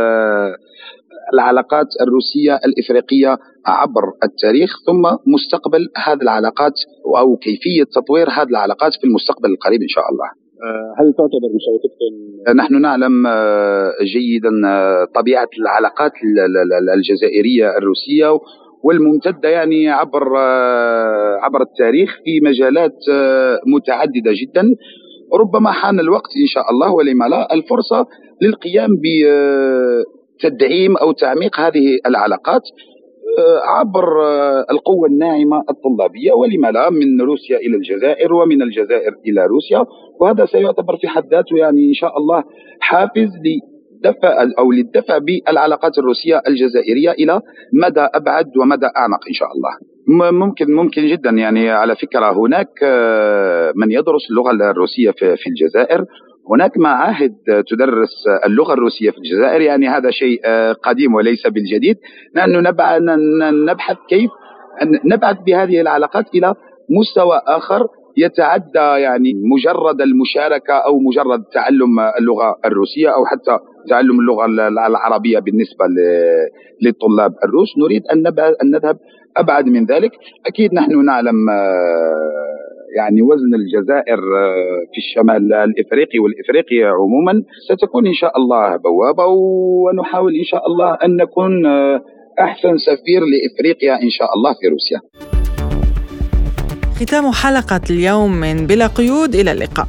العلاقات الروسية الإفريقية عبر التاريخ ثم مستقبل هذه العلاقات أو كيفية تطوير هذه العلاقات في المستقبل القريب إن شاء الله. هل تعتبر مشاركتكم نحن نعلم جيدا طبيعة العلاقات الجزائرية الروسية والممتدة يعني عبر عبر التاريخ في مجالات متعددة جدا. ربما حان الوقت إن شاء الله ولما لا الفرصة للقيام بتدعيم أو تعميق هذه العلاقات عبر القوة الناعمة الطلابية. ولما لا من روسيا إلى الجزائر ومن الجزائر إلى روسيا. وهذا سيعتبر في حد ذاته يعني إن شاء الله حافز لدفع أو للدفع بالعلاقات الروسية الجزائرية إلى مدى أبعد ومدى أعمق إن شاء الله. ممكن ممكن جدا يعني على فكرة هناك من يدرس اللغة الروسية في الجزائر. هناك معاهد تدرس اللغة الروسية في الجزائر يعني هذا شيء قديم وليس بالجديد. نحن نبحث كيف نبعث بهذه العلاقات إلى مستوى آخر يتعدى يعني مجرد المشاركة أو مجرد تعلم اللغة الروسية أو حتى تعلم اللغة العربية بالنسبة للطلاب الروس. نريد أن نذهب أبعد من ذلك. أكيد نحن نعلم يعني وزن الجزائر في الشمال الإفريقي والإفريقي عموما ستكون إن شاء الله بوابة ونحاول إن شاء الله أن نكون أحسن سفير لإفريقيا إن شاء الله في روسيا. ختام حلقة اليوم من بلا قيود إلى اللقاء.